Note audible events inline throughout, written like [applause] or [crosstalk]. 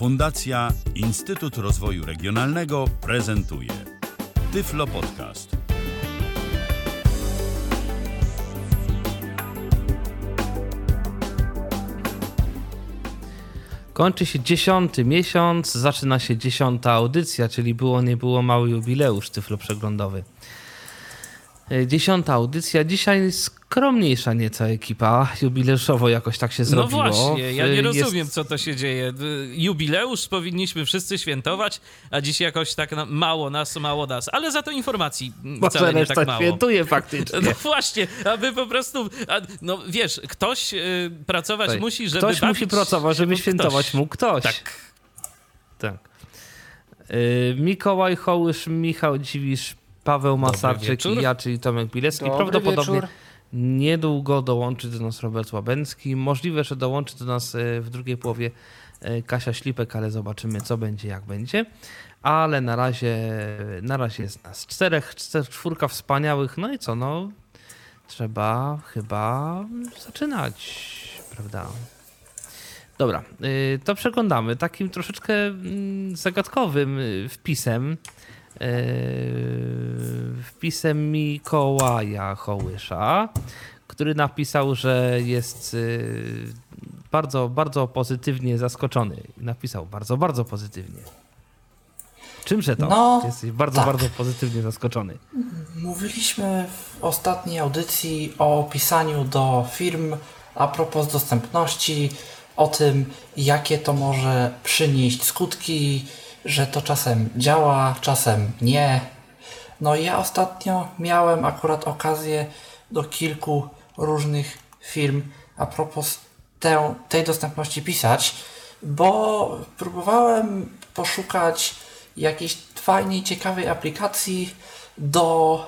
Fundacja Instytut Rozwoju Regionalnego prezentuje Tyflo Podcast. Kończy się dziesiąty miesiąc, zaczyna się dziesiąta audycja, czyli było nie było mały jubileusz tyflo przeglądowy. E, dziesiąta audycja. Dzisiaj skromniejsza nieco ekipa. Jubileuszowo jakoś tak się zrobiło. No właśnie, ja nie Jest- rozumiem, co to się dzieje. Jubileusz powinniśmy wszyscy świętować, a dziś jakoś tak mało nas, mało nas. Ale za to informacji Może wcale nie tak mało. świętuje [laughs] faktycznie. No właśnie, aby po prostu, a, no wiesz, ktoś y, pracować Tutaj. musi, żeby Ktoś bawić musi pracować, żeby świętować ktoś. mógł ktoś. Tak. tak. Y, Mikołaj Hołysz, Michał Dziwisz, Paweł Masarczyk i ja, czyli Tomek Bilecki. Dobry Prawdopodobnie wieczór. Niedługo dołączy do nas Robert Łabęcki. Możliwe, że dołączy do nas y, w drugiej połowie y, Kasia Ślipek, ale zobaczymy, co będzie, jak będzie. Ale na razie, na razie jest nas czterech, czter, czwórka wspaniałych. No i co, no trzeba chyba zaczynać, prawda? Dobra, y, to przeglądamy takim troszeczkę mm, zagadkowym wpisem. Y, Wpisem Mikołaja Hołysza, który napisał, że jest y, bardzo, bardzo pozytywnie zaskoczony. Napisał bardzo, bardzo pozytywnie. Czymże to? No, Jesteś bardzo, tak. bardzo pozytywnie zaskoczony. Mówiliśmy w ostatniej audycji o pisaniu do firm a propos dostępności, o tym, jakie to może przynieść skutki, że to czasem działa, czasem nie. No ja ostatnio miałem akurat okazję do kilku różnych firm a propos tę, tej dostępności pisać, bo próbowałem poszukać jakiejś fajnej, ciekawej aplikacji do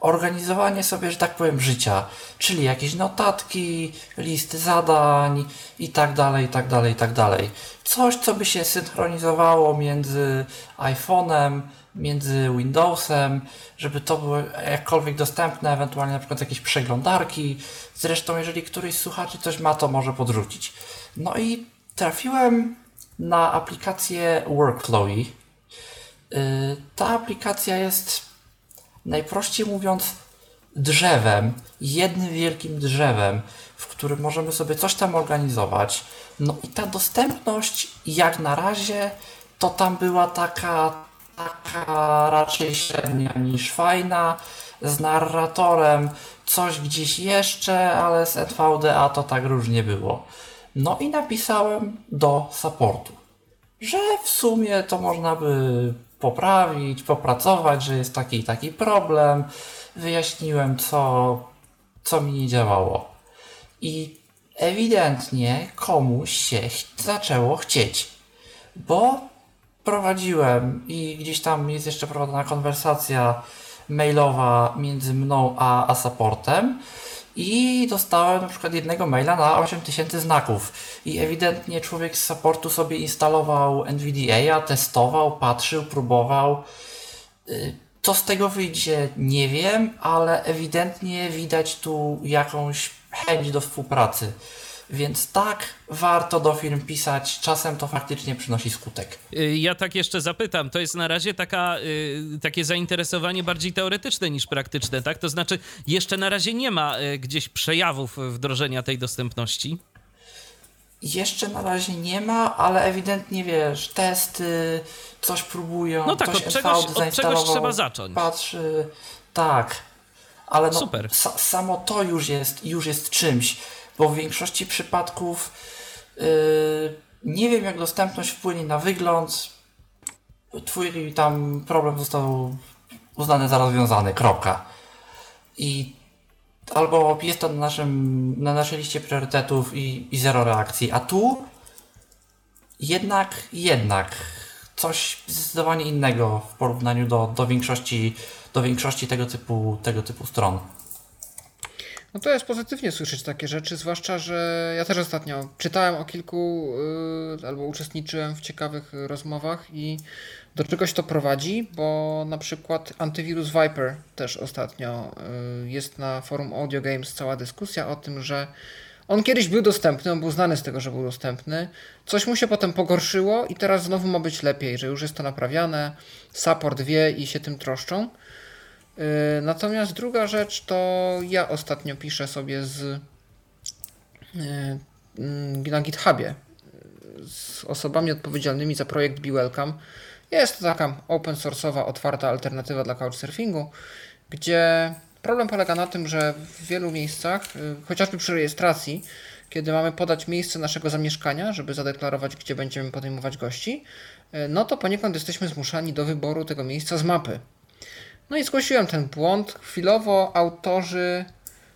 organizowania sobie, że tak powiem, życia, czyli jakieś notatki, listy zadań i tak dalej, i tak dalej, i tak dalej. Coś, co by się synchronizowało między iPhone'em, między Windowsem, żeby to było jakkolwiek dostępne, ewentualnie na przykład jakieś przeglądarki. Zresztą, jeżeli któryś z słuchaczy coś ma, to może podrzucić. No i trafiłem na aplikację Workflowy. Yy, Ta aplikacja jest najprościej mówiąc drzewem, jednym wielkim drzewem, w którym możemy sobie coś tam organizować. No i ta dostępność, jak na razie, to tam była taka, taka raczej średnia niż fajna, z narratorem, coś gdzieś jeszcze, ale z NVDA to tak różnie było. No i napisałem do supportu że w sumie to można by poprawić, popracować, że jest taki i taki problem. Wyjaśniłem, co, co mi nie działało. I ewidentnie komuś się ch- zaczęło chcieć, bo prowadziłem i gdzieś tam jest jeszcze prowadzona konwersacja mailowa między mną a, a supportem i dostałem na przykład jednego maila na 8000 znaków i ewidentnie człowiek z supportu sobie instalował NVDA, testował, patrzył, próbował. Y, Co z tego wyjdzie, nie wiem, ale ewidentnie widać tu jakąś chęć do współpracy. Więc tak, warto do firm pisać, czasem to faktycznie przynosi skutek. Y, Ja tak jeszcze zapytam, to jest na razie taka, y, takie zainteresowanie bardziej teoretyczne niż praktyczne, tak? To znaczy, jeszcze na razie nie ma y, gdzieś przejawów wdrożenia tej dostępności. Jeszcze na razie nie ma, ale ewidentnie wiesz, testy, coś próbują. No tak, od czegoś- od czegoś trzeba zacząć. Patrzy, tak. Ale no, Super. sa, samo to już jest, już jest czymś, bo w większości przypadków yy, nie wiem, jak dostępność wpłynie na wygląd. Twój tam problem został uznany za rozwiązany, kropka. I albo jest to na, naszym, na naszej liście priorytetów i, i zero reakcji, a tu jednak, jednak coś zdecydowanie innego w porównaniu do, do większości, do większości tego typu, tego typu stron. No to jest pozytywnie słyszeć takie rzeczy, zwłaszcza, że ja też ostatnio czytałem o kilku y, albo uczestniczyłem w ciekawych rozmowach i do czegoś to prowadzi, bo na przykład antywirus Viper też ostatnio y, jest na forum Audio Games cała dyskusja o tym, że On kiedyś był dostępny, on był znany z tego, że był dostępny. Coś mu się potem pogorszyło i teraz znowu ma być lepiej, że już jest to naprawiane. Support wie i się tym troszczą. Yy, natomiast druga rzecz to ja ostatnio piszę sobie z yy, na GitHubie z osobami odpowiedzialnymi za projekt Be Welcome. Jest to taka open source'owa, otwarta alternatywa dla couchsurfingu, gdzie problem polega na tym, że w wielu miejscach, chociażby przy rejestracji, kiedy mamy podać miejsce naszego zamieszkania, żeby zadeklarować, gdzie będziemy podejmować gości, no to poniekąd jesteśmy zmuszani do wyboru tego miejsca z mapy. No i zgłosiłem ten błąd. Chwilowo autorzy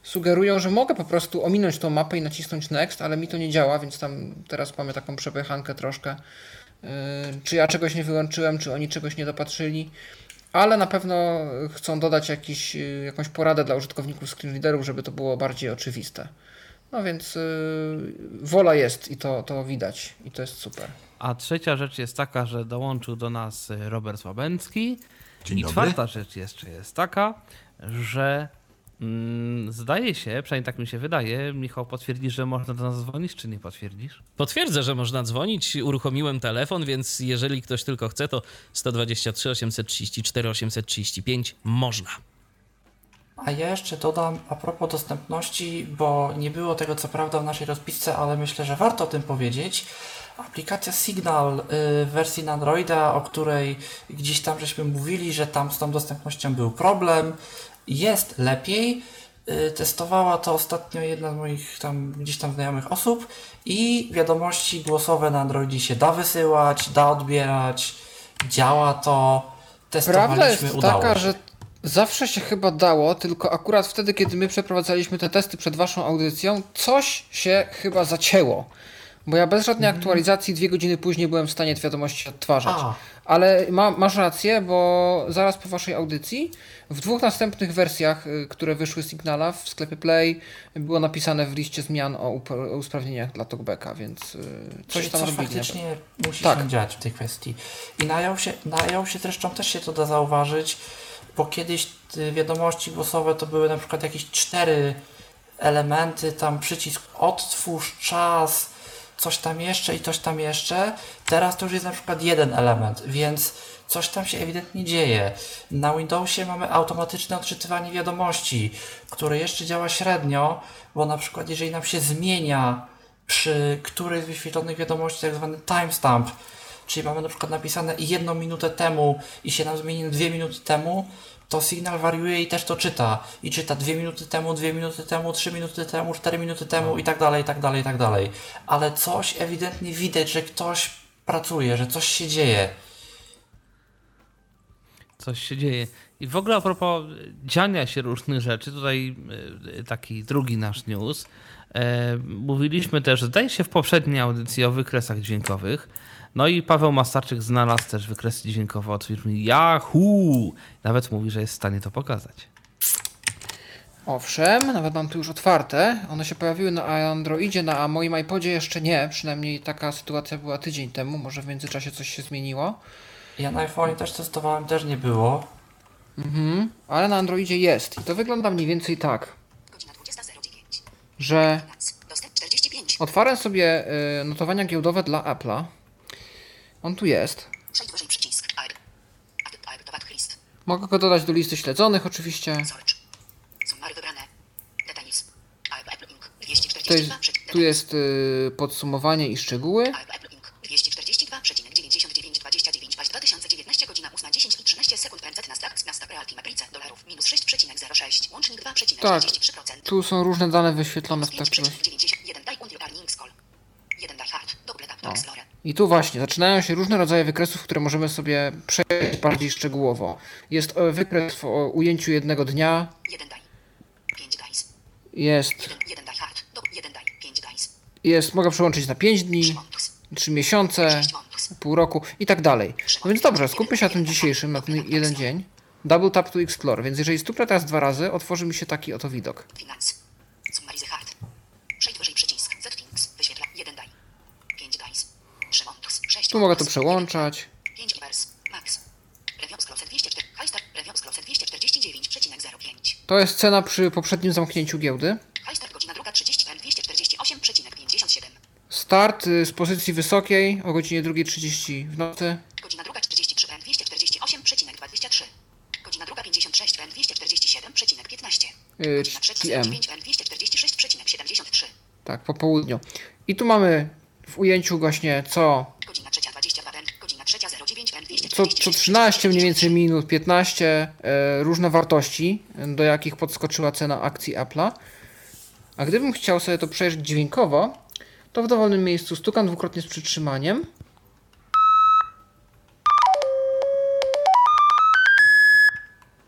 sugerują, że mogę po prostu ominąć tą mapę i nacisnąć next, ale mi to nie działa, więc tam teraz mamy taką przepychankę troszkę. Yy, czy ja czegoś nie wyłączyłem, czy oni czegoś nie dopatrzyli, ale na pewno chcą dodać jakiś, yy, jakąś poradę dla użytkowników screenreaderów, żeby to było bardziej oczywiste. No więc yy, wola jest i to, to widać i to jest super. A trzecia rzecz jest taka, że dołączył do nas Robert Łabęcki. Dzień I dobry. czwarta rzecz jeszcze jest taka, że mm, zdaje się, przynajmniej tak mi się wydaje, Michał potwierdzi, że można do nas dzwonić, czy nie potwierdzisz? Potwierdzę, że można dzwonić. Uruchomiłem telefon, więc jeżeli ktoś tylko chce, to 123 834 835 można. A ja jeszcze dodam a propos dostępności, bo nie było tego co prawda w naszej rozpisce, ale myślę, że warto o tym powiedzieć. Aplikacja Signal y, w wersji na Androida, o której gdzieś tam żeśmy mówili, że tam z tą dostępnością był problem, jest lepiej. Y, Testowała to ostatnio jedna z moich tam gdzieś tam znajomych osób i wiadomości głosowe na Androidzie się da wysyłać, da odbierać, działa to. Testowaliśmy, Prawda jest udało taka, się. że zawsze się chyba dało, tylko akurat wtedy, kiedy my przeprowadzaliśmy te testy przed waszą audycją, coś się chyba zacięło. Bo ja bez żadnej aktualizacji dwie godziny później byłem w stanie te wiadomości odtwarzać. A. Ale ma, masz rację, bo zaraz po waszej audycji w dwóch następnych wersjach, y, które wyszły z Signala w sklepie Play, było napisane w liście zmian o, o usprawnieniach dla Talkbacka, więc y, coś Czyli tam coś faktycznie musi Tak. się dziać w tej kwestii. I na iOSie, na iOSie zresztą też się to da zauważyć, bo kiedyś te wiadomości głosowe to były na przykład jakieś cztery elementy, tam przycisk odtwórz czas, coś tam jeszcze i coś tam jeszcze. Teraz to już jest na przykład jeden element, więc coś tam się ewidentnie dzieje. Na Windowsie mamy automatyczne odczytywanie wiadomości, które jeszcze działa średnio, bo na przykład jeżeli nam się zmienia przy którejś z wyświetlonych wiadomości tak zwany timestamp, czyli mamy na przykład napisane jedną minutę temu i się nam zmieni dwie minuty temu, to sygnał wariuje i też to czyta. I czyta dwie minuty temu, dwie minuty temu, trzy minuty temu, cztery minuty temu i tak dalej, i tak dalej, i tak dalej. Ale coś ewidentnie widać, że ktoś pracuje, że coś się dzieje. Coś się dzieje. I w ogóle a propos dziania się różnych rzeczy, tutaj e, taki drugi nasz news. E, mówiliśmy też, zdaje się w poprzedniej audycji o wykresach dźwiękowych. No i Paweł Mastarczyk znalazł też wykresy dźwiękowe od firmy Yahoo. Nawet mówi, że jest w stanie to pokazać. Owszem, nawet mam tu już otwarte. One się pojawiły na Androidzie, na moim iPodzie jeszcze nie. Przynajmniej taka sytuacja była tydzień temu. Może w międzyczasie coś się zmieniło. Ja na iPhone też testowałem, też nie było. Mhm. Ale na Androidzie jest. I to wygląda mniej więcej tak, Godzina 20.09. że Noc. Dostęp 45. otwarłem sobie y, notowania giełdowe dla Apple'a. On tu jest. Mogę go dodać do listy śledzonych oczywiście. Search. Summary wybrane. Details. Add Apple Inc. To 242. jest, tu jest y, podsumowanie i szczegóły. Add Apple Inc. 242,9929 paź 2019 godzina 8.10 i 13 sekund PMZ Nasdaq Nasdaq Realty Maprice dolarów minus 6,06 łącznik 2,43%. Tak, tu są różne dane wyświetlone w taki I tu właśnie zaczynają się różne rodzaje wykresów, które możemy sobie przejść bardziej szczegółowo. Jest e, wykres w o, ujęciu jednego dnia, 1 die. 5 dice. jest, 1, 1 die hard. Do 1 die. 5 dice. jest, mogę przełączyć na 5 3 dni, montus. 3 miesiące, 6 montus. pół roku i tak dalej. No więc dobrze, skupmy się na tym dzisiejszym, na ten jeden dzień. Double tap to explore, więc jeżeli stuknę teraz dwa razy, otworzy mi się taki oto widok. Tu mogę to przełączać. 5 inverse. Max. Reviews closet 204. High start. Reviews closet 249,05. To jest cena przy poprzednim zamknięciu giełdy. Start godzina druga 30 248 start y, z pozycji wysokiej o godzinie 2.30 w nocy. Godzina druga 43 N 248,23. Godzina druga 56 N 247,15. y, Godzina trzecia PM. 09 N 246,73. Tak, po południu. I tu mamy w ujęciu właśnie co, Godzina trzecia 22 N. Godzina trzecia 09 N co, co 13 mniej więcej minut, 15 e, różne wartości, do jakich podskoczyła cena akcji Apple'a. A gdybym chciał sobie to przejrzeć dźwiękowo, to w dowolnym miejscu stukam dwukrotnie z przytrzymaniem.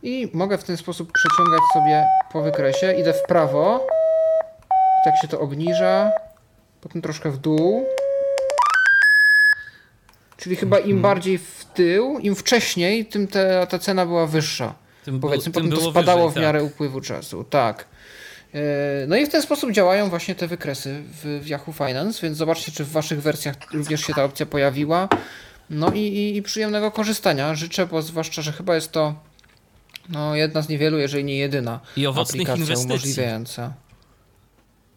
I mogę w ten sposób przeciągać sobie po wykresie. Idę w prawo. Tak się to obniża. Potem troszkę w dół. Czyli chyba im bardziej w tył, im wcześniej, tym te, ta cena była wyższa. Tym, Powiedzmy, tym potem to spadało wyżej, w miarę tak. upływu czasu. Tak. E, No i w ten sposób działają właśnie te wykresy w, w Yahoo Finance, więc zobaczcie, czy w waszych wersjach również się ta opcja pojawiła. No i, i, i przyjemnego korzystania życzę, bo zwłaszcza, że chyba jest to no, jedna z niewielu, jeżeli nie jedyna I owocnych aplikacja inwestycji. umożliwiająca.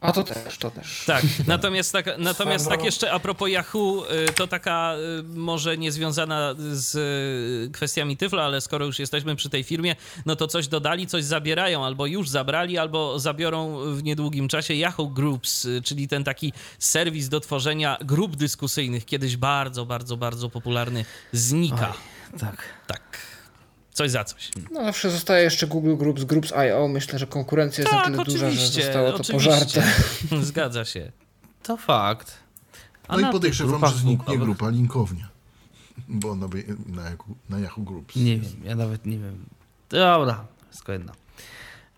A to też, to też. Tak, natomiast tak, natomiast tak jeszcze a propos Yahoo, y, to taka y, może niezwiązana z y, kwestiami Tyflo, ale skoro już jesteśmy przy tej firmie, no to coś dodali, coś zabierają, albo już zabrali, albo zabiorą w niedługim czasie Yahoo Groups, czyli ten taki serwis do tworzenia grup dyskusyjnych, kiedyś bardzo, bardzo, bardzo popularny, znika. Tak. Tak. Coś za coś. No zawsze zostaje jeszcze Google Groups, Groups.io. Myślę, że konkurencja jest na Tak, tyle duża, że zostało to oczywiście. pożarte. [laughs] Zgadza się. To fakt. A No i podejrzewam, że zniknie grupa linkownia. Bo na, na, Yahoo, na Yahoo Groups. Nie wiem, ja nawet nie wiem. Dobra, wszystko jedno.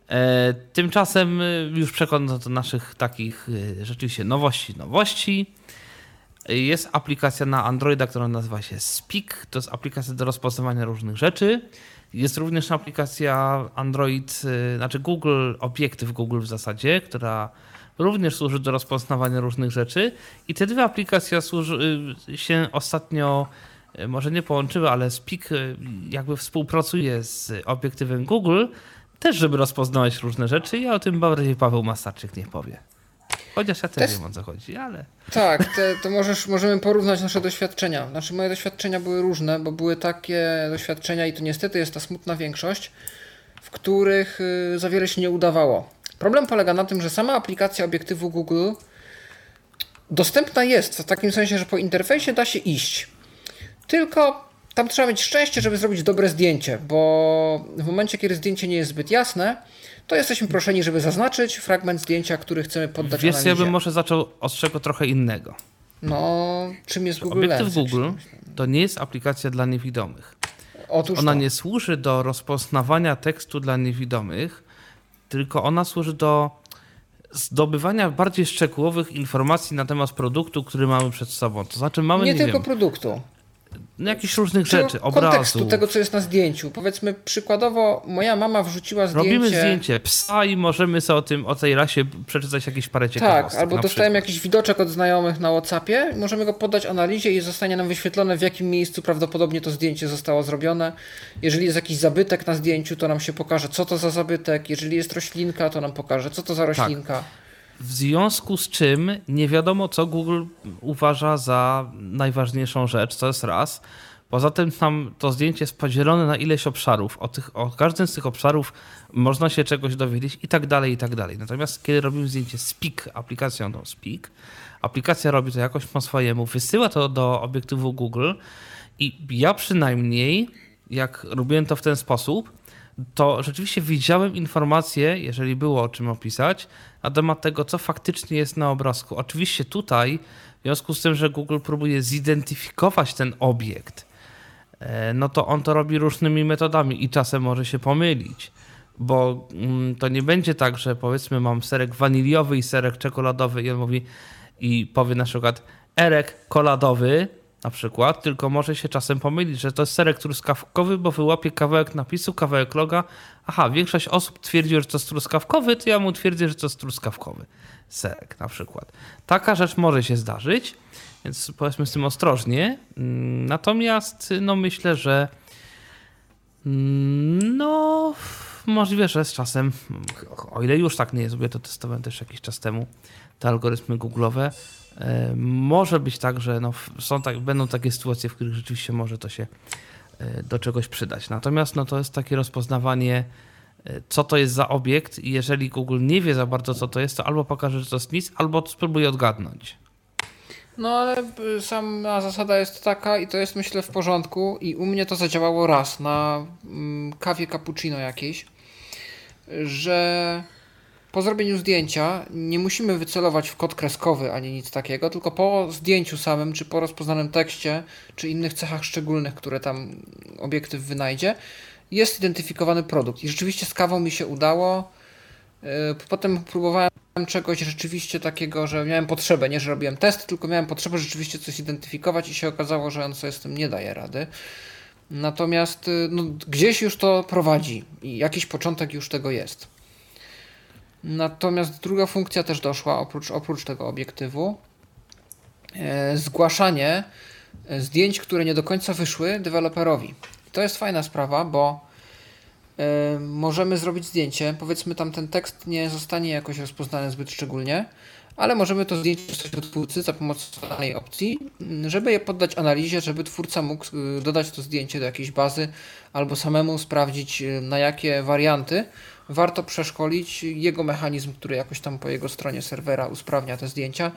E, tymczasem e, już przekonano do naszych takich e, rzeczywiście nowości, nowości. Jest aplikacja na Androida, która nazywa się Speak. To jest aplikacja do rozpoznawania różnych rzeczy. Jest również aplikacja Android, e, znaczy Google, obiektyw Google w zasadzie, która również służy do rozpoznawania różnych rzeczy. I te dwie aplikacje służy, y, się ostatnio y, może nie połączyły, ale Speak y, jakby współpracuje z obiektywem Google, też żeby rozpoznawać różne rzeczy i o tym bardziej Paweł Masarczyk nie powie. Chociaż ja też wiem o co chodzi, ale Tak, te, to możesz, możemy porównać nasze doświadczenia. Znaczy moje doświadczenia były różne, bo były takie doświadczenia i to niestety jest ta smutna większość, w których y, za wiele się nie udawało. Problem polega na tym, że sama aplikacja obiektywu Google dostępna jest, w takim sensie, że po interfejsie da się iść. Tylko tam trzeba mieć szczęście, żeby zrobić dobre zdjęcie, bo w momencie, kiedy zdjęcie nie jest zbyt jasne, to jesteśmy proszeni, żeby zaznaczyć fragment zdjęcia, który chcemy poddać wiesz, ja analizie. bym może zaczął od czego trochę innego. No, czym jest Google Obiektyw Lens? Google to nie jest aplikacja dla niewidomych. Otóż Ona to. nie służy do rozpoznawania tekstu dla niewidomych, tylko ona służy do zdobywania bardziej szczegółowych informacji na temat produktu, który mamy przed sobą. To znaczy mamy, nie nie, tylko wiem, produktu. No jakichś różnych Tego rzeczy, kontekstu obrazów. tego, co jest na zdjęciu. Powiedzmy przykładowo, moja mama wrzuciła zdjęcie... Robimy zdjęcie psa i możemy sobie o tym, o tej rasie przeczytać jakieś parę Tak, ciekawostek. albo na dostajemy jakiś widoczek od znajomych na Whatsappie, możemy go poddać analizie i zostanie nam wyświetlone, w jakim miejscu prawdopodobnie to zdjęcie zostało zrobione. Jeżeli jest jakiś zabytek na zdjęciu, to nam się pokaże, co to za zabytek. Jeżeli jest roślinka, to nam pokaże, co to za roślinka. W związku z czym nie wiadomo, co Google uważa za najważniejszą rzecz, to jest raz. Poza tym tam to zdjęcie jest podzielone na ileś obszarów. O, tych, o każdym z tych obszarów można się czegoś dowiedzieć i tak dalej, i tak dalej. Natomiast kiedy robimy zdjęcie Speak, aplikacją tą Speak, aplikacja robi to jakoś po swojemu, wysyła to do obiektywu Google i ja przynajmniej, jak robiłem to w ten sposób, to rzeczywiście widziałem informacje, jeżeli było o czym opisać, na temat tego, co faktycznie jest na obrazku. Oczywiście tutaj, w związku z tym, że Google próbuje zidentyfikować ten obiekt, e, no to on to robi różnymi metodami i czasem może się pomylić. Bo mm, to nie będzie tak, że powiedzmy mam serek waniliowy i serek czekoladowy i on mówi i powie na przykład erek koladowy na przykład, tylko może się czasem pomylić, że to jest serek truskawkowy, bo wyłapie kawałek napisu, kawałek loga. Aha, większość osób twierdzi, że to jest truskawkowy, to ja mu twierdzę, że to jest truskawkowy serek na przykład. Taka rzecz może się zdarzyć, więc powiedzmy z tym ostrożnie. Mm, Natomiast no myślę, że mm, no możliwe, że z czasem, o ile już tak nie jest, bo ja to testowałem też jakiś czas temu, te algorytmy google'owe, może być tak, że no, są tak, będą takie sytuacje, w których rzeczywiście może to się e, do czegoś przydać. Natomiast no, to jest takie rozpoznawanie, e, co to jest za obiekt i jeżeli Google nie wie za bardzo, co to jest, to albo pokaże, że to jest nic, albo spróbuje odgadnąć. No ale sama zasada jest taka i to jest myślę w porządku i u mnie to zadziałało raz na mm, kawie cappuccino jakiejś, że po zrobieniu zdjęcia nie musimy wycelować w kod kreskowy ani nic takiego, tylko po zdjęciu samym, czy po rozpoznanym tekście, czy innych cechach szczególnych, które tam obiektyw wynajdzie, jest identyfikowany produkt. I rzeczywiście z kawą mi się udało. Yy, Potem próbowałem czegoś rzeczywiście takiego, że miałem potrzebę, nie że robiłem test, tylko miałem potrzebę rzeczywiście coś identyfikować i się okazało, że on sobie z tym nie daje rady. Natomiast yy, no, gdzieś już to prowadzi i jakiś początek już tego jest. Natomiast druga funkcja też doszła oprócz, oprócz tego obiektywu. E, zgłaszanie e, zdjęć, które nie do końca wyszły deweloperowi. To jest fajna sprawa, bo e, możemy zrobić zdjęcie. Powiedzmy, tam ten tekst nie zostanie jakoś rozpoznany zbyt szczególnie, ale możemy to zdjęcie dostać do twórcy za pomocą danej opcji, żeby je poddać analizie, żeby twórca mógł dodać to zdjęcie do jakiejś bazy albo samemu sprawdzić, na jakie warianty warto przeszkolić jego mechanizm, który jakoś tam po jego stronie serwera usprawnia te zdjęcia,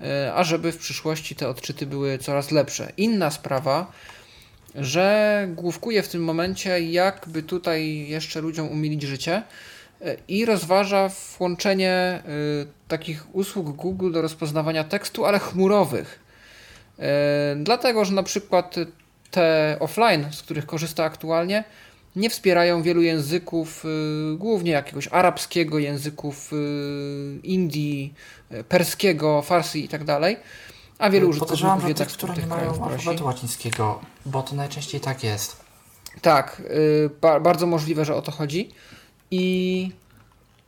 y, a żeby w przyszłości te odczyty były coraz lepsze. Inna sprawa, że główkuje w tym momencie, jakby tutaj jeszcze ludziom umilić życie y, i rozważa włączenie y, takich usług Google do rozpoznawania tekstu, ale chmurowych. Dlatego, że na przykład te offline, z których korzysta aktualnie, nie wspierają wielu języków, y, głównie jakiegoś arabskiego, języków y, Indii, y, perskiego, farsi i tak dalej, a wielu użytkowników że jednak tych, które nie mają alfabetu łacińskiego, bo to najczęściej tak jest. Tak, ba bardzo możliwe, że o to chodzi. I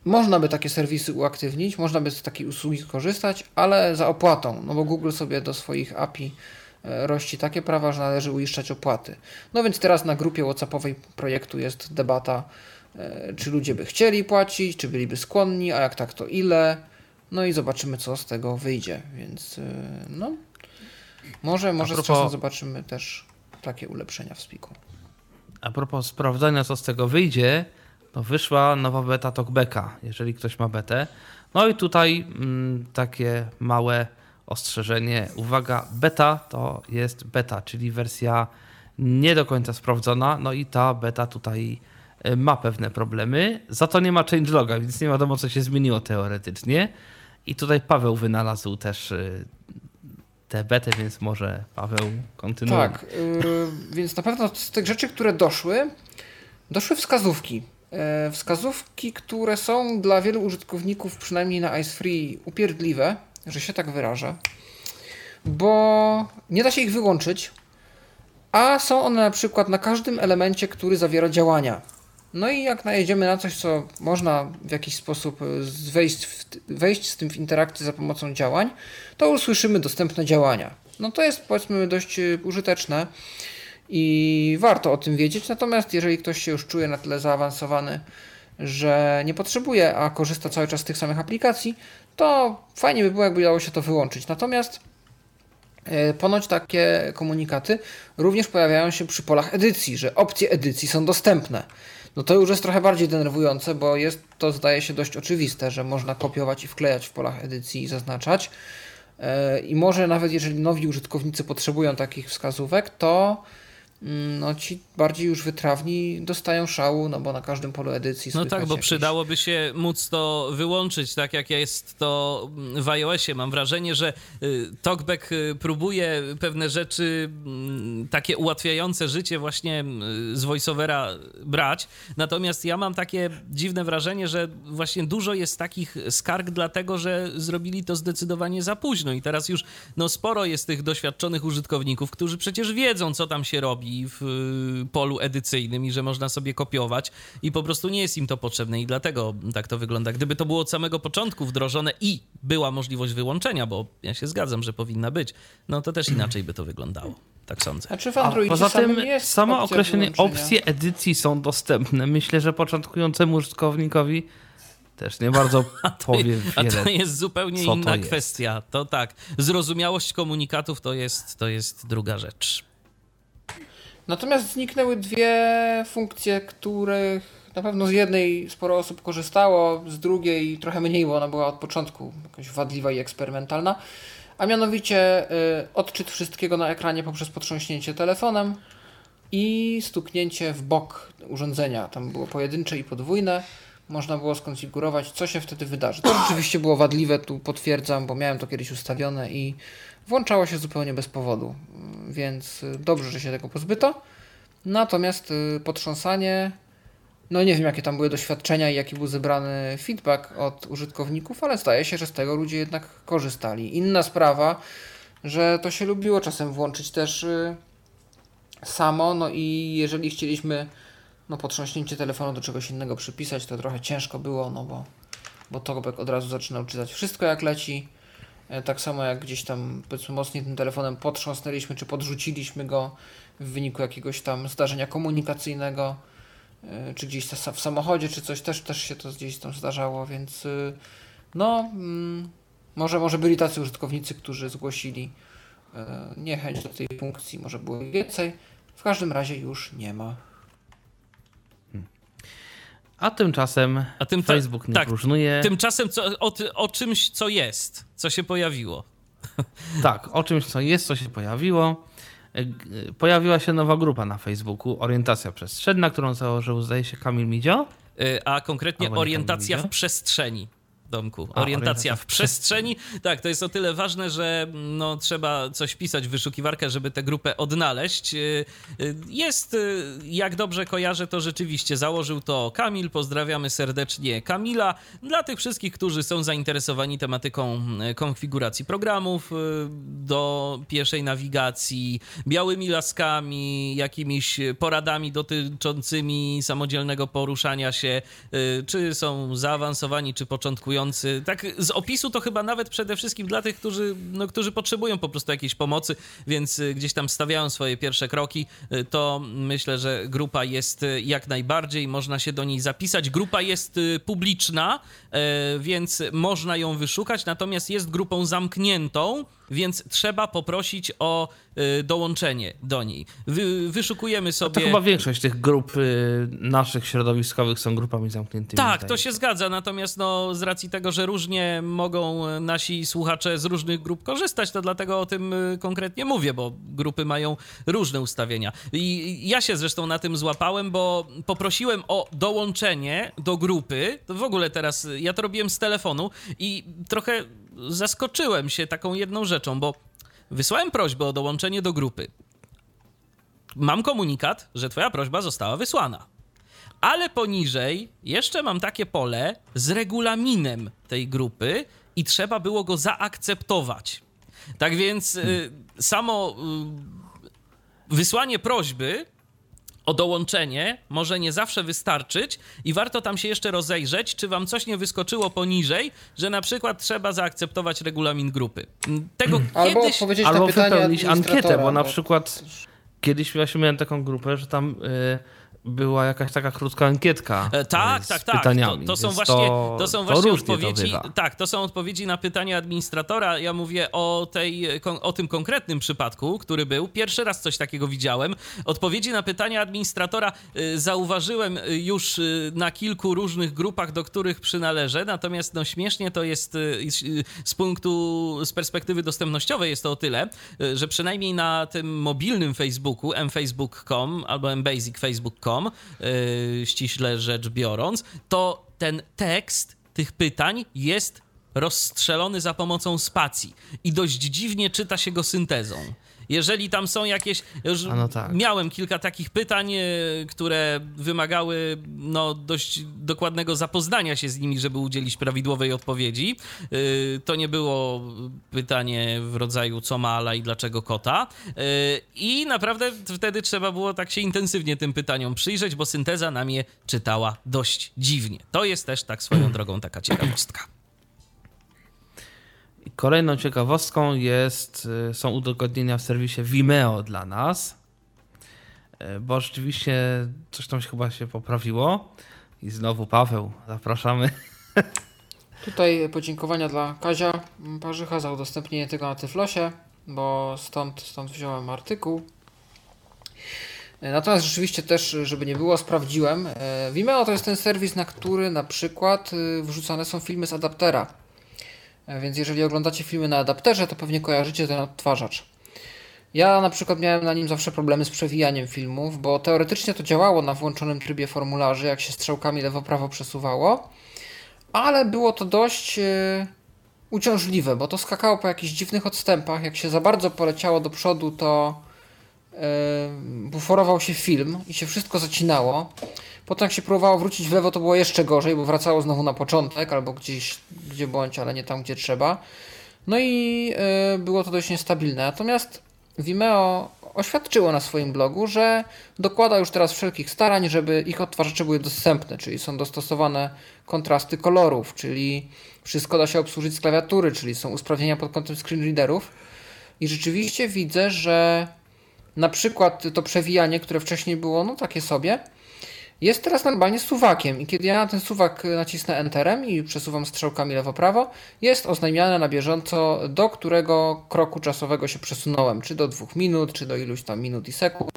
można by takie serwisy uaktywnić, można by z takiej usługi skorzystać, ale za opłatą, no bo Google sobie do swoich API rości takie prawa, że należy uiszczać opłaty. No więc teraz na grupie WhatsAppowej projektu jest debata, e, czy ludzie by chcieli płacić, czy byliby skłonni, a jak tak, to ile. No i zobaczymy, co z tego wyjdzie. Więc e, no, może, może z propos- czasem zobaczymy też takie ulepszenia w spiku. A propos sprawdzania, co z tego wyjdzie, no wyszła nowa beta TalkBacka, jeżeli ktoś ma betę. No i tutaj mm, takie małe ostrzeżenie. Uwaga, beta to jest beta, czyli wersja nie do końca sprawdzona. No i ta beta tutaj y, ma pewne problemy. Za to nie ma changeloga, więc nie wiadomo, co się zmieniło teoretycznie. I tutaj Paweł wynalazł też y, tę betę, więc może Paweł kontynuuje. Tak, yy, więc na pewno z tych rzeczy, które doszły, doszły wskazówki. E, wskazówki, które są dla wielu użytkowników, przynajmniej na Ice Free, upierdliwe, że się tak wyrażę, bo nie da się ich wyłączyć, a są one na przykład na każdym elemencie, który zawiera działania. No i jak najedziemy na coś, co można w jakiś sposób e, wejść, w, wejść z tym w interakcję za pomocą działań, to usłyszymy dostępne działania. No to jest powiedzmy dość e, użyteczne i warto o tym wiedzieć. Natomiast jeżeli ktoś się już czuje na tyle zaawansowany, że nie potrzebuje, a korzysta cały czas z tych samych aplikacji, to fajnie by było, jakby dało się to wyłączyć. Natomiast e, ponoć takie komunikaty również pojawiają się przy polach edycji, że opcje edycji są dostępne. No to już jest trochę bardziej denerwujące, bo jest to zdaje się dość oczywiste, że można kopiować i wklejać w polach edycji i zaznaczać. E, I może nawet jeżeli nowi użytkownicy potrzebują takich wskazówek, to no ci bardziej już wytrawni dostają szału, no bo na każdym polu edycji No tak, bo jakieś- przydałoby się móc to wyłączyć, tak jak jest to w iOSie. Mam wrażenie, że y, TalkBack y, próbuje pewne rzeczy mm, takie ułatwiające życie właśnie y, z VoiceOvera brać. Natomiast ja mam takie dziwne wrażenie, że właśnie dużo jest takich skarg dlatego, że zrobili to zdecydowanie za późno i teraz już no sporo jest tych doświadczonych użytkowników, którzy przecież wiedzą, co tam się robi w y, polu edycyjnym i że można sobie kopiować i po prostu nie jest im to potrzebne i dlatego tak to wygląda. Gdyby to było od samego początku wdrożone i była możliwość wyłączenia, bo ja się zgadzam, że powinna być, no to też inaczej by to wyglądało. Tak sądzę. A czy w A Androidzie poza tym samo określenie opcje edycji są dostępne. Myślę, że początkującemu użytkownikowi też nie bardzo [laughs] powie A wiele. to jest zupełnie co to inna jest. kwestia. To tak, zrozumiałość komunikatów to jest, to jest druga rzecz. Natomiast zniknęły dwie funkcje, których na pewno z jednej sporo osób korzystało, z drugiej trochę mniej, bo ona była od początku jakoś wadliwa i eksperymentalna. A mianowicie y, odczyt wszystkiego na ekranie poprzez potrząśnięcie telefonem i stuknięcie w bok urządzenia. Tam było pojedyncze i podwójne. Można było skonfigurować, co się wtedy wydarzy. To rzeczywiście było wadliwe, tu potwierdzam, bo miałem to kiedyś ustawione i włączało się zupełnie bez powodu. Więc y, dobrze, że się tego pozbyto. Natomiast y, potrząsanie, no nie wiem jakie tam były doświadczenia i jaki był zebrany feedback od użytkowników, ale zdaje się, że z tego ludzie jednak korzystali. Inna sprawa, że to się lubiło czasem włączyć też y, samo, no i jeżeli chcieliśmy no potrząśnięcie telefonu do czegoś innego przypisać, to trochę ciężko było, no bo, bo Talkback od razu zaczynał czytać wszystko jak leci. E, Tak samo jak gdzieś tam powiedzmy mocniej tym telefonem potrząsnęliśmy, czy podrzuciliśmy go w wyniku jakiegoś tam zdarzenia komunikacyjnego, e, czy gdzieś w samochodzie, czy coś, też, też się to gdzieś tam zdarzało, więc y, no mm, może, może byli tacy użytkownicy, którzy zgłosili e, niechęć do tej funkcji, może było więcej. W każdym razie już nie ma. A tymczasem A tymcza- Facebook nie tak, próżnuje. Tymczasem co, o, o czymś, co jest, co się pojawiło. [laughs] Tak, o czymś, co jest, co się pojawiło. E, Pojawiła się nowa grupa na Facebooku, Orientacja Przestrzenna, którą założył, zdaje się, Kamil Midzio. Y, a konkretnie orientacja w przestrzeni. Domku. A, Orientacja w przestrzeni. [laughs] Tak, to jest o tyle ważne, że no, trzeba coś pisać w wyszukiwarkę, żeby tę grupę odnaleźć. Y, y, Jest, y, jak dobrze kojarzę, to rzeczywiście założył to Kamil. Pozdrawiamy serdecznie Kamila. Dla tych wszystkich, którzy są zainteresowani tematyką konfiguracji programów do pieszej nawigacji, białymi laskami, jakimiś poradami dotyczącymi samodzielnego poruszania się, czy są zaawansowani, czy początkujący. Tak z opisu to chyba nawet przede wszystkim dla tych, którzy, no, którzy potrzebują po prostu jakiejś pomocy, więc y, gdzieś tam stawiają swoje pierwsze kroki, y, to myślę, że grupa jest y, jak najbardziej, można się do niej zapisać. Grupa jest publiczna, więc można ją wyszukać, natomiast jest grupą zamkniętą, więc trzeba poprosić o y, dołączenie do niej. Wy, wyszukujemy To sobie... chyba większość tych grup y, naszych środowiskowych są grupami zamkniętymi. Tak, to się zgadza, natomiast no, z racji tego, że różnie mogą e, nasi słuchacze z różnych grup korzystać, to dlatego o tym konkretnie mówię, bo grupy mają różne ustawienia. I ja się zresztą na tym złapałem, bo poprosiłem o dołączenie do grupy. To w ogóle teraz ja to robiłem z telefonu i trochę zaskoczyłem się taką jedną rzeczą, bo wysłałem prośbę o dołączenie do grupy. Mam komunikat, że twoja prośba została wysłana. Ale poniżej jeszcze mam takie pole z regulaminem tej grupy i trzeba było go zaakceptować. Tak więc y, samo y, wysłanie prośby o dołączenie może nie zawsze wystarczyć i warto tam się jeszcze rozejrzeć, czy wam coś nie wyskoczyło poniżej, że na przykład trzeba zaakceptować regulamin grupy. Tego [clears throat] Albo kiedyś... odpowiedzieć Albo na pytanie wypełnić ankietę, bo na przykład kiedyś właśnie miałem taką grupę, że tam y, była jakaś taka krótka ankietka E, Tak, z tak, tak. pytaniami. To, to są więc właśnie, to, są właśnie to odpowiedzi. bywa. tak, to są odpowiedzi na pytania administratora. Ja mówię o, tej, o tym konkretnym przypadku, który był. Pierwszy raz coś takiego widziałem. Odpowiedzi na pytania administratora y, zauważyłem y, już y, na kilku różnych grupach, do których przynależę. Natomiast no śmiesznie to jest z punktu, z perspektywy dostępnościowej jest to o tyle, że przynajmniej na tym mobilnym Facebooku, mfacebook.com albo mbasicfacebook.com, yy, ściśle rzecz biorąc, to ten tekst tych pytań jest rozstrzelony za pomocą spacji i dość dziwnie czyta się go syntezą. Jeżeli tam są jakieś. No tak. Miałem kilka takich pytań, e, które wymagały no, dość dokładnego zapoznania się z nimi, żeby udzielić prawidłowej odpowiedzi. E, To nie było pytanie w rodzaju co ma Ala i dlaczego kota. E, I naprawdę wtedy trzeba było tak się intensywnie tym pytaniom przyjrzeć, bo synteza nam je czytała dość dziwnie. To jest też tak swoją drogą taka ciekawostka. Kolejną ciekawostką jest, y, są udogodnienia w serwisie Vimeo dla nas, y, bo rzeczywiście coś tam się chyba się poprawiło. I znowu Paweł, zapraszamy. Tutaj podziękowania dla Kazia Parzycha za udostępnienie tego na Tyflosie, bo stąd, stąd wziąłem artykuł. Natomiast rzeczywiście też, żeby nie było, sprawdziłem. Vimeo to jest ten serwis, na który na przykład y, wrzucane są filmy z adaptera. E, Więc jeżeli oglądacie filmy na adapterze, to pewnie kojarzycie ten odtwarzacz. Ja na przykład miałem na nim zawsze problemy z przewijaniem filmów, bo teoretycznie to działało na włączonym trybie formularzy, jak się strzałkami lewo-prawo przesuwało, ale było to dość e, uciążliwe, bo to skakało po jakichś dziwnych odstępach. Jak się za bardzo poleciało do przodu, to buforował się film i się wszystko zacinało. Potem jak się próbowało wrócić w lewo, to było jeszcze gorzej, bo wracało znowu na początek albo gdzieś, gdzie bądź, ale nie tam, gdzie trzeba. No i e, było to dość niestabilne. Natomiast Vimeo oświadczyło na swoim blogu, że dokłada już teraz wszelkich starań, żeby ich odtwarzacze były dostępne, czyli są dostosowane kontrasty kolorów, czyli wszystko da się obsłużyć z klawiatury, czyli są usprawnienia pod kątem screenreaderów. I rzeczywiście widzę, że na przykład to przewijanie, które wcześniej było no takie sobie, jest teraz normalnie suwakiem i kiedy ja na ten suwak nacisnę Enterem i przesuwam strzałkami lewo-prawo, jest oznajmiane na bieżąco, do którego kroku czasowego się przesunąłem, czy do dwóch minut, czy do iluś tam minut i sekund.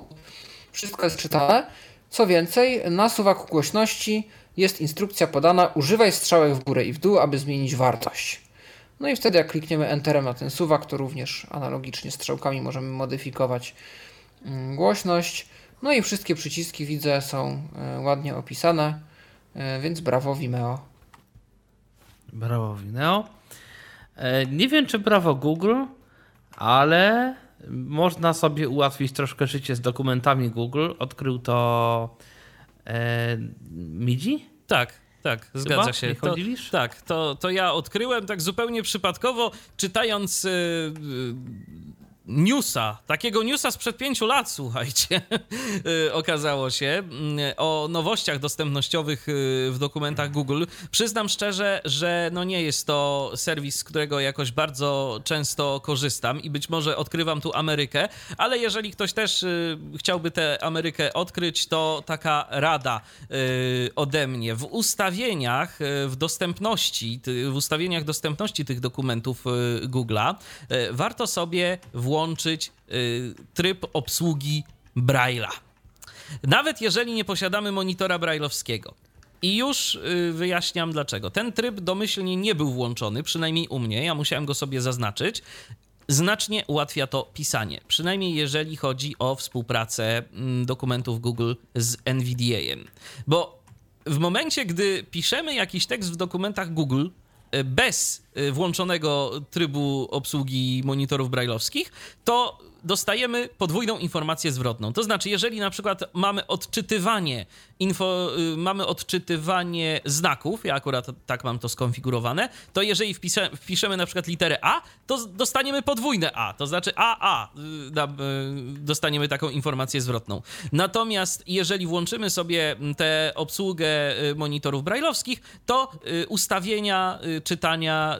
Wszystko jest czytane. Co więcej, na suwaku głośności jest instrukcja podana, używaj strzałek w górę i w dół, aby zmienić wartość. No i wtedy jak klikniemy Enterem na ten suwak, to również analogicznie strzałkami możemy modyfikować głośność. No i wszystkie przyciski widzę są e, ładnie opisane, e, więc brawo Vimeo. Brawo Vimeo. E, Nie wiem, czy brawo Google, ale można sobie ułatwić troszkę życie z dokumentami Google. Odkrył to e, Midzi? Tak, tak, zgadza Chyba? się. Nie To, tak, to, to ja odkryłem tak zupełnie przypadkowo, czytając y, newsa, takiego newsa sprzed pięciu lat, słuchajcie, [laughs] y, okazało się, y, o nowościach dostępnościowych y, w dokumentach Google. Przyznam szczerze, że no nie jest to serwis, z którego jakoś bardzo często korzystam i być może odkrywam tu Amerykę, ale jeżeli ktoś też y, chciałby tę Amerykę odkryć, to taka rada ode mnie. W ustawieniach, w dostępności, w ustawieniach dostępności tych dokumentów Google'a warto sobie włączyć y, tryb obsługi Braille'a. Nawet jeżeli nie posiadamy monitora brailleowskiego. I już y, wyjaśniam dlaczego. Ten tryb domyślnie nie był włączony, przynajmniej u mnie, ja musiałem go sobie zaznaczyć. Znacznie ułatwia to pisanie, przynajmniej jeżeli chodzi o współpracę mm, dokumentów Google z NVDA-em. Bo w momencie, gdy piszemy jakiś tekst w dokumentach Google bez y, włączonego trybu obsługi monitorów brailleowskich, to dostajemy podwójną informację zwrotną. To znaczy, jeżeli na przykład mamy odczytywanie info, y, mamy odczytywanie znaków, ja akurat tak mam to skonfigurowane, to jeżeli wpisze, wpiszemy na przykład literę A, to dostaniemy podwójne A, to znaczy AA y, y, dostaniemy taką informację zwrotną. Natomiast jeżeli włączymy sobie tę obsługę monitorów brailleowskich, to ustawienia czytania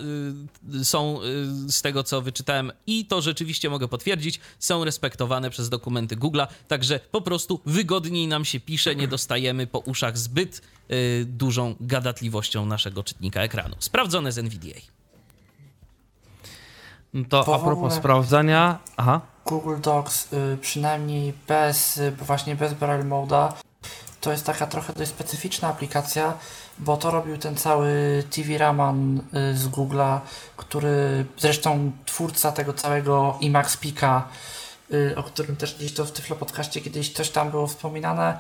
są z tego, co wyczytałem i to rzeczywiście mogę potwierdzić, są respektowane przez dokumenty Google'a, także po prostu wygodniej nam się pisze, nie dostajemy po uszach zbyt y, dużą gadatliwością naszego czytnika ekranu. Sprawdzone z NVDA. No to a propos sprawdzania. Aha. Google Docs y, przynajmniej bez, y, właśnie bez Braille Mode'a to jest taka trochę dość specyficzna aplikacja, bo to robił ten cały TV Raman y, z Google'a, który zresztą twórca tego całego IMAX Pika, y, o którym też gdzieś to w Tyflo Podcaście kiedyś coś tam było wspominane,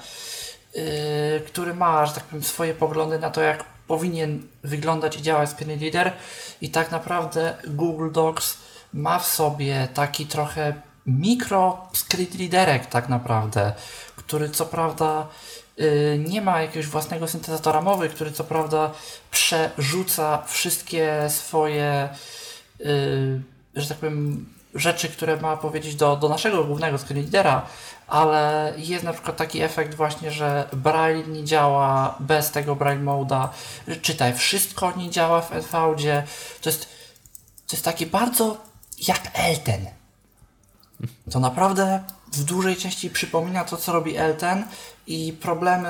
y, który ma, że tak powiem, swoje poglądy na to, jak powinien wyglądać i działać Screen Reader i tak naprawdę Google Docs ma w sobie taki trochę mikro screen readerek tak naprawdę, który co prawda nie ma jakiegoś własnego syntezatora mowy, który co prawda przerzuca wszystkie swoje y, że tak powiem, rzeczy, które ma powiedzieć do, do naszego głównego screenreadera, ale jest na przykład taki efekt właśnie, że Braille nie działa bez tego Braille Mode'a, że czytaj wszystko nie działa w NVD. To jest, to jest takie bardzo jak Elten. To naprawdę w dużej części przypomina to, co robi Elten i problemy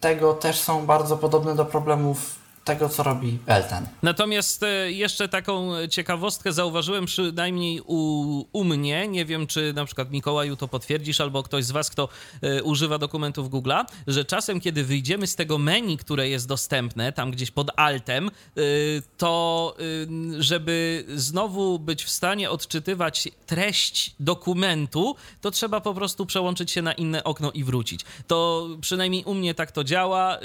tego też są bardzo podobne do problemów tego, co robi Elten. Natomiast e, jeszcze taką ciekawostkę zauważyłem przynajmniej u, u mnie. Nie wiem, czy na przykład Mikołaju to potwierdzisz, albo ktoś z Was, kto e, używa dokumentów Google'a, że czasem, kiedy wyjdziemy z tego menu, które jest dostępne, tam gdzieś pod altem, e, to żeby znowu być w stanie odczytywać treść dokumentu, to trzeba po prostu przełączyć się na inne okno i wrócić. To przynajmniej u mnie tak to działa.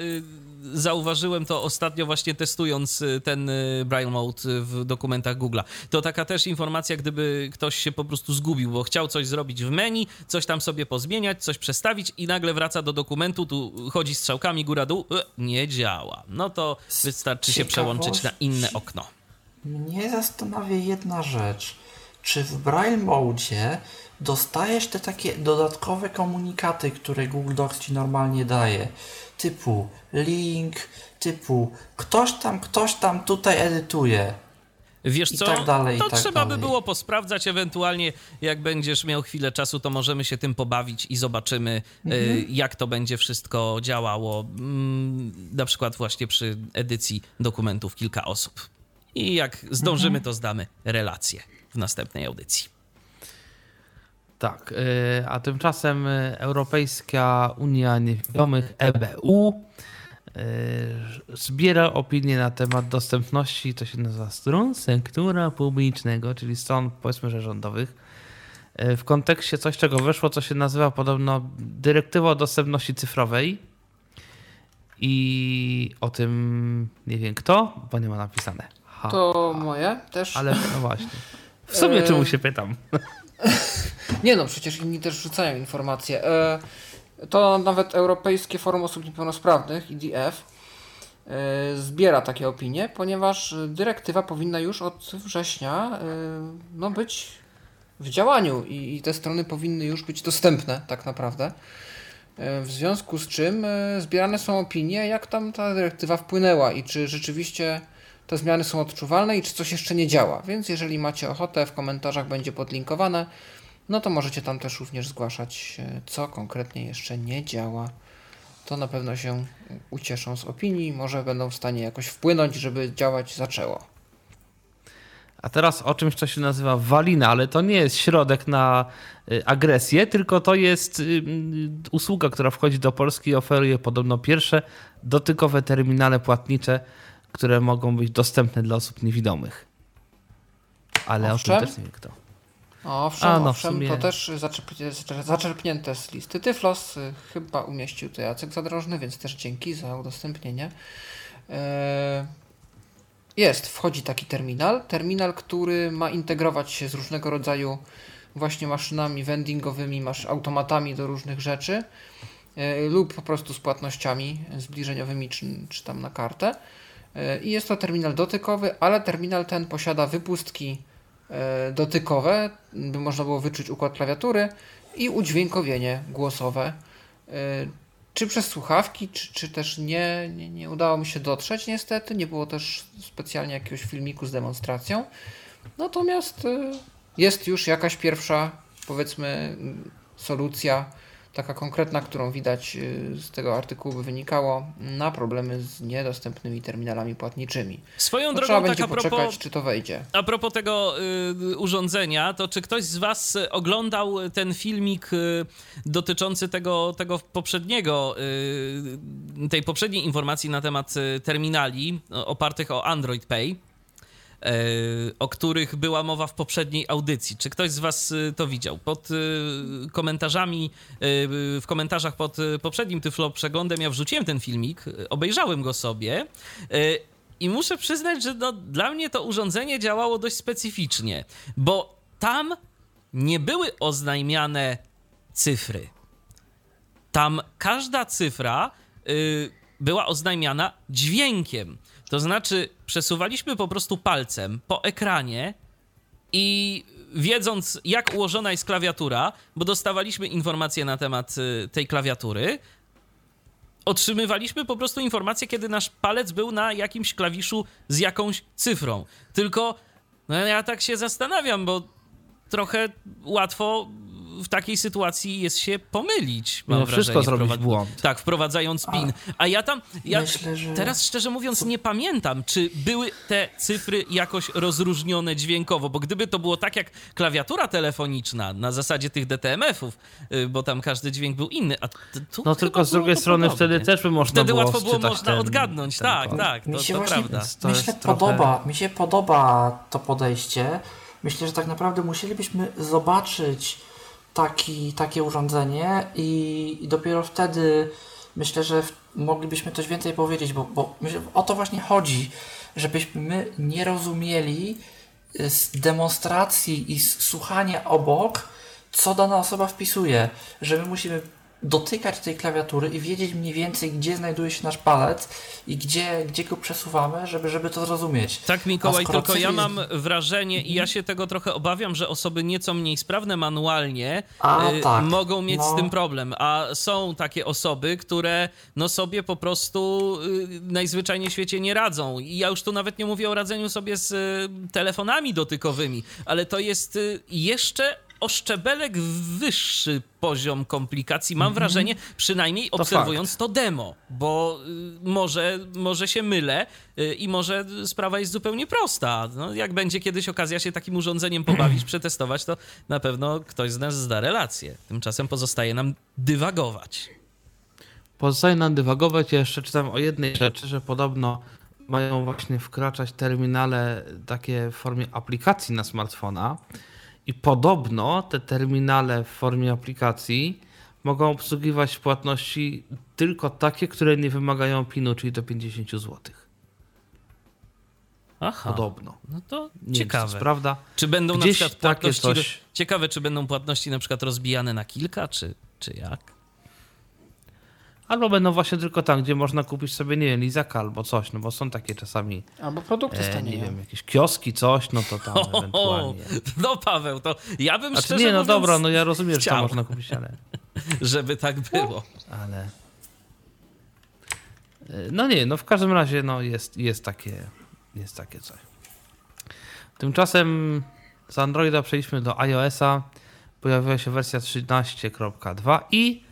Zauważyłem to ostatnio właśnie testując y, ten y, Braille Mode w dokumentach Google'a. To taka też informacja, gdyby ktoś się po prostu zgubił, bo chciał coś zrobić w menu, coś tam sobie pozmieniać, coś przestawić i nagle wraca do dokumentu, tu chodzi strzałkami góra-dół, nie działa. No to wystarczy się przełączyć na inne okno. Mnie zastanawia jedna rzecz. Czy w Braille Mode dostajesz te takie dodatkowe komunikaty, które Google Docs ci normalnie daje? Typu link, typu ktoś tam, ktoś tam tutaj edytuje. Wiesz co? tak dalej, to tak trzeba by dalej. było posprawdzać, ewentualnie jak będziesz miał chwilę czasu, to możemy się tym pobawić i zobaczymy, Mhm. y, jak to będzie wszystko działało. Mm, na przykład właśnie przy edycji dokumentów kilka osób. I jak zdążymy, Mhm. to zdamy relację w następnej audycji. Tak, y, a tymczasem Europejska Unia Niewidomych EBU zbiera opinie na temat dostępności, to się nazywa stron sektora publicznego, czyli stron powiedzmy, że rządowych, y, w kontekście coś, czego weszło, co się nazywa podobno dyrektywa o dostępności cyfrowej i o tym nie wiem kto, bo nie ma napisane. Ha, To moje też. ale no właśnie. [laughs] W sumie E, czemu się pytam? [laughs] Nie no, przecież inni też rzucają informacje. To nawet Europejskie Forum Osób Niepełnosprawnych, IDF, e, zbiera takie opinie, ponieważ dyrektywa powinna już od września e, no, być w działaniu i, i te strony powinny już być dostępne tak naprawdę. E, W związku z czym zbierane są opinie, jak tam ta dyrektywa wpłynęła i czy rzeczywiście te zmiany są odczuwalne i czy coś jeszcze nie działa. Więc jeżeli macie ochotę, w komentarzach będzie podlinkowane, no to możecie tam też również zgłaszać, e, co konkretnie jeszcze nie działa. To na pewno się ucieszą z opinii, może będą w stanie jakoś wpłynąć, żeby działać zaczęło. A teraz o czymś, co się nazywa walina, ale to nie jest środek na y, agresję, tylko to jest y, usługa, która wchodzi do Polski i oferuje podobno pierwsze dotykowe terminale płatnicze, które mogą być dostępne dla osób niewidomych. Ale Owszem. o tym też nie wiem kto. Owszem, A, no, owszem, sumie- to też zaczerpnięte z listy Tyflos. y, Chyba umieścił to Jacek Zadrożny, więc też dzięki za udostępnienie. E, Jest, wchodzi taki terminal. Terminal, który ma integrować się z różnego rodzaju właśnie maszynami vendingowymi, masz automatami do różnych rzeczy e, lub po prostu z płatnościami zbliżeniowymi czy, czy tam na kartę. E, I jest to terminal dotykowy, ale terminal ten posiada wypustki dotykowe, by można było wyczuć układ klawiatury i udźwiękowienie głosowe. E, Czy przez słuchawki, czy, czy też nie, nie, nie udało mi się dotrzeć niestety, nie było też specjalnie jakiegoś filmiku z demonstracją. Natomiast e, jest już jakaś pierwsza, powiedzmy, solucja, taka konkretna, którą widać e, z tego artykułu by wynikało, na problemy z niedostępnymi terminalami płatniczymi. Swoją drogą, trzeba tak będzie a propos, poczekać, czy to wejdzie. a propos tego y, urządzenia, to czy ktoś z Was oglądał ten filmik y, dotyczący tego, tego poprzedniego, y, tej poprzedniej informacji na temat y, terminali opartych o Android Pay? Y, O których była mowa w poprzedniej audycji. Czy ktoś z Was y, to widział? Pod y, komentarzami, w komentarzach pod poprzednim Tyflo przeglądem ja wrzuciłem ten filmik, obejrzałem go sobie i muszę przyznać, że no, dla mnie to urządzenie działało dość specyficznie, bo tam nie były oznajmiane cyfry. Tam każda cyfra y, była oznajmiana dźwiękiem. To znaczy, przesuwaliśmy po prostu palcem po ekranie i wiedząc, jak ułożona jest klawiatura, bo dostawaliśmy informacje na temat y, tej klawiatury, otrzymywaliśmy po prostu informację, kiedy nasz palec był na jakimś klawiszu z jakąś cyfrą. Tylko no ja tak się zastanawiam, bo trochę łatwo w takiej sytuacji jest się pomylić. Mam No, wszystko wrażenie, zrobić błąd. Tak, wprowadzając PIN. A ja tam, ja myślę, że- teraz szczerze mówiąc nie pamiętam, czy były te cyfry jakoś rozróżnione dźwiękowo, bo gdyby to było tak jak klawiatura telefoniczna na zasadzie tych DTMF-ów, y, bo tam każdy dźwięk był inny, a t- tu No tylko z drugiej strony podobnie. wtedy też by można Wtedy było łatwo było można ten- odgadnać, ten tak, kod. tak, Mi to, się to właśnie prawda. To myślę, jest trochę- podoba, mi się podoba to podejście. Myślę, że tak naprawdę musielibyśmy zobaczyć taki, takie urządzenie i, i dopiero wtedy myślę, że moglibyśmy coś więcej powiedzieć, bo, bo myślę, o to właśnie chodzi, żebyśmy my nie rozumieli y, z demonstracji i z słuchania obok, co dana osoba wpisuje, że my musimy dotykać tej klawiatury i wiedzieć mniej więcej, gdzie znajduje się nasz palec i gdzie, gdzie go przesuwamy, żeby, żeby to zrozumieć. Tak, Mikołaj, tylko ja mam wrażenie i ja się tego trochę obawiam, że osoby nieco mniej sprawne manualnie A, y, tak. mogą mieć z No. tym problem, a są takie osoby, które no sobie po prostu y, najzwyczajniej w świecie nie radzą. I ja już tu nawet nie mówię o radzeniu sobie z y, telefonami dotykowymi, ale to jest y, jeszcze o szczebelek wyższy poziom komplikacji, mam wrażenie, przynajmniej obserwując to demo, bo y, może, może się mylę y, i może sprawa jest zupełnie prosta. No, jak będzie kiedyś okazja się takim urządzeniem [clears throat] pobawić, przetestować, to na pewno ktoś z nas zda relację. Tymczasem pozostaje nam dywagować. Pozostaje nam dywagować. Ja jeszcze czytam o jednej rzeczy, że podobno mają właśnie wkraczać terminale takie w formie aplikacji na smartfona i podobno te terminale w formie aplikacji mogą obsługiwać płatności tylko takie, które nie wymagają PIN-u, czyli do 50 zł. Aha, Podobno. no to Nie ciekawe. jest prawda. Czy będą Gdzieś na przykład płatności... coś- Ciekawe, czy będą płatności na przykład rozbijane na kilka, czy, czy jak? Albo będą właśnie tylko tam, gdzie można kupić sobie, nie wiem, lizaka albo coś, no bo są takie czasami, Albo produkty e, nie wiem, jakieś kioski, coś, no to tam [laughs] O, ewentualnie. no Paweł, to ja bym Znaczy, szczerze nie, no mówiąc, dobra, no ja rozumiem, że to chciał. można kupić, ale... [laughs] żeby tak było. ale... No nie, no w każdym razie no jest, jest, takie, jest takie coś. Tymczasem z Androida przejdźmy do iOS-a. Pojawiła się wersja 13.2 i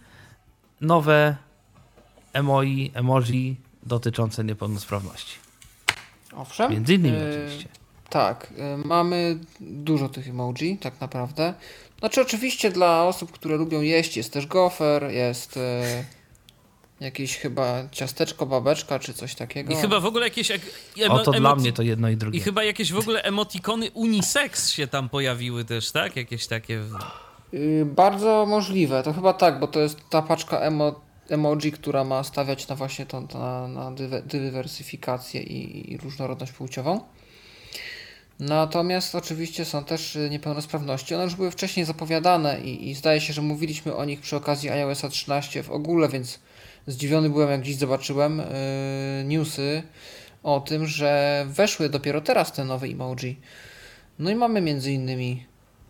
nowe emoi, emoji dotyczące niepełnosprawności. Owszem. Między innymi e, oczywiście. Tak, y, mamy dużo tych emoji, tak naprawdę. Znaczy, oczywiście dla osób, które lubią jeść, jest też gofer, jest y, jakieś chyba ciasteczko, babeczka czy coś takiego. I chyba w ogóle jakieś... emo- O, to dla mnie to jedno i I drugie. chyba jakieś w ogóle emotikony unisex się tam pojawiły też, tak? Jakieś takie... Y, bardzo możliwe, to chyba tak, bo to jest ta paczka emo, emoji, która ma stawiać na właśnie tą, na, na dywe, dywersyfikację i, i różnorodność płciową. Natomiast oczywiście są też y, niepełnosprawności. One już były wcześniej zapowiadane i, i zdaje się, że mówiliśmy o nich przy okazji iOS 13 w ogóle, więc zdziwiony byłem, jak dziś zobaczyłem yy, newsy o tym, że weszły dopiero teraz te nowe emoji. No i mamy między innymi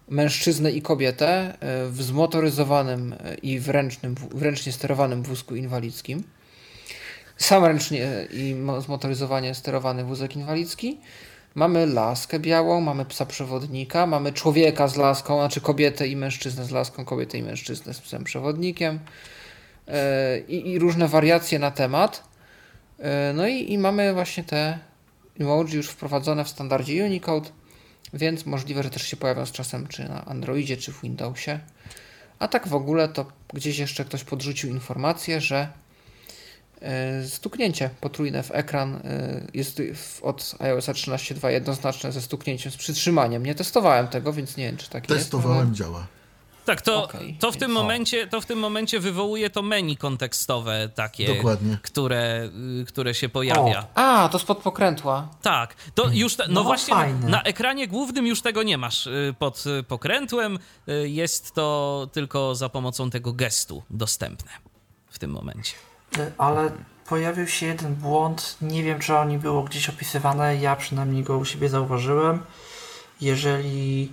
mężczyznę i kobietę e, w zmotoryzowanym e, i wręcznym, wręcznie sterowanym wózku inwalidzkim. Sam ręcznie e, i mo- zmotoryzowanie sterowany wózek inwalidzki. Mamy laskę białą, mamy psa przewodnika, mamy człowieka z laską, znaczy kobietę i mężczyznę z laską, kobietę i mężczyznę z psem przewodnikiem i, i różne wariacje na temat. No i, i mamy właśnie te emoji już wprowadzone w standardzie Unicode, więc możliwe, że też się pojawią z czasem czy na Androidzie, czy w Windowsie. A tak w ogóle to gdzieś jeszcze ktoś podrzucił informację, że e, stuknięcie potrójne w ekran e, jest od iOS 13.2 jednoznaczne ze stuknięciem z przytrzymaniem. Nie testowałem tego, więc nie wiem, czy tak jest. Testowałem, działa. Tak, to, Okej, to, w tym momencie, to w tym momencie wywołuje to menu kontekstowe takie, Dokładnie. które, y, które się pojawia. A, to spod pokrętła. Tak, to już, te, no, No, właśnie fajne. na ekranie głównym już tego nie masz y, pod y, pokrętłem, jest to tylko za pomocą tego gestu dostępne w tym momencie. Ale pojawił się jeden błąd. Nie wiem, czy oni było gdzieś opisywane. Ja przynajmniej go u siebie zauważyłem. Jeżeli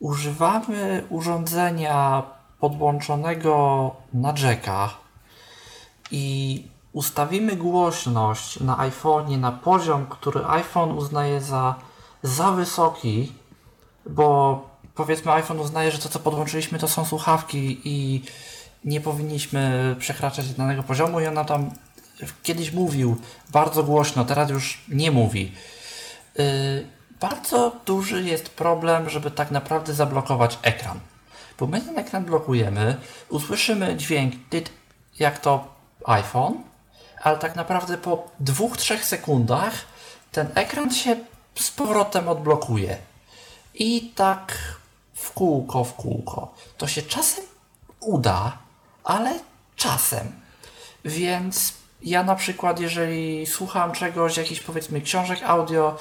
używamy urządzenia podłączonego na jacka i ustawimy głośność na iPhone'ie na poziom, który iPhone uznaje za za wysoki, bo powiedzmy iPhone uznaje, że to co podłączyliśmy to są słuchawki i nie powinniśmy przekraczać danego poziomu i ona tam kiedyś mówił bardzo głośno, teraz już nie mówi. Yy, bardzo duży jest problem, żeby tak naprawdę zablokować ekran. Bo my ten ekran blokujemy, usłyszymy dźwięk tyt, jak to iPhone, ale tak naprawdę po dwóch, trzech sekundach ten ekran się z powrotem odblokuje. I tak w kółko, w kółko. To się czasem uda, ale czasem. Więc ja na przykład, jeżeli słucham czegoś, jakichś powiedzmy książek audio,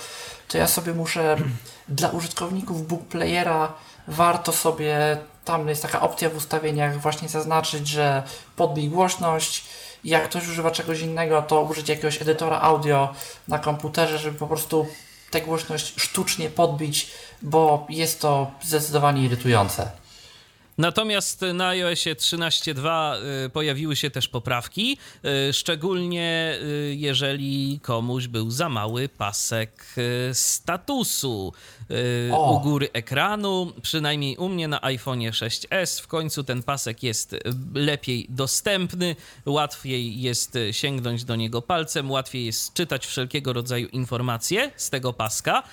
to ja sobie muszę [clears throat] dla użytkowników Bookplayera warto sobie, tam jest taka opcja w ustawieniach właśnie zaznaczyć, że podbij głośność, jak ktoś używa czegoś innego, to użyć jakiegoś edytora audio na komputerze, żeby po prostu tę głośność sztucznie podbić, bo jest to zdecydowanie irytujące. Natomiast na iOSie 13.2 y, pojawiły się też poprawki, y, szczególnie y, jeżeli komuś był za mały pasek statusu O. u góry ekranu. Przynajmniej u mnie na iPhone 6s w końcu ten pasek jest lepiej dostępny, łatwiej jest sięgnąć do niego palcem, łatwiej jest czytać wszelkiego rodzaju informacje z tego paska.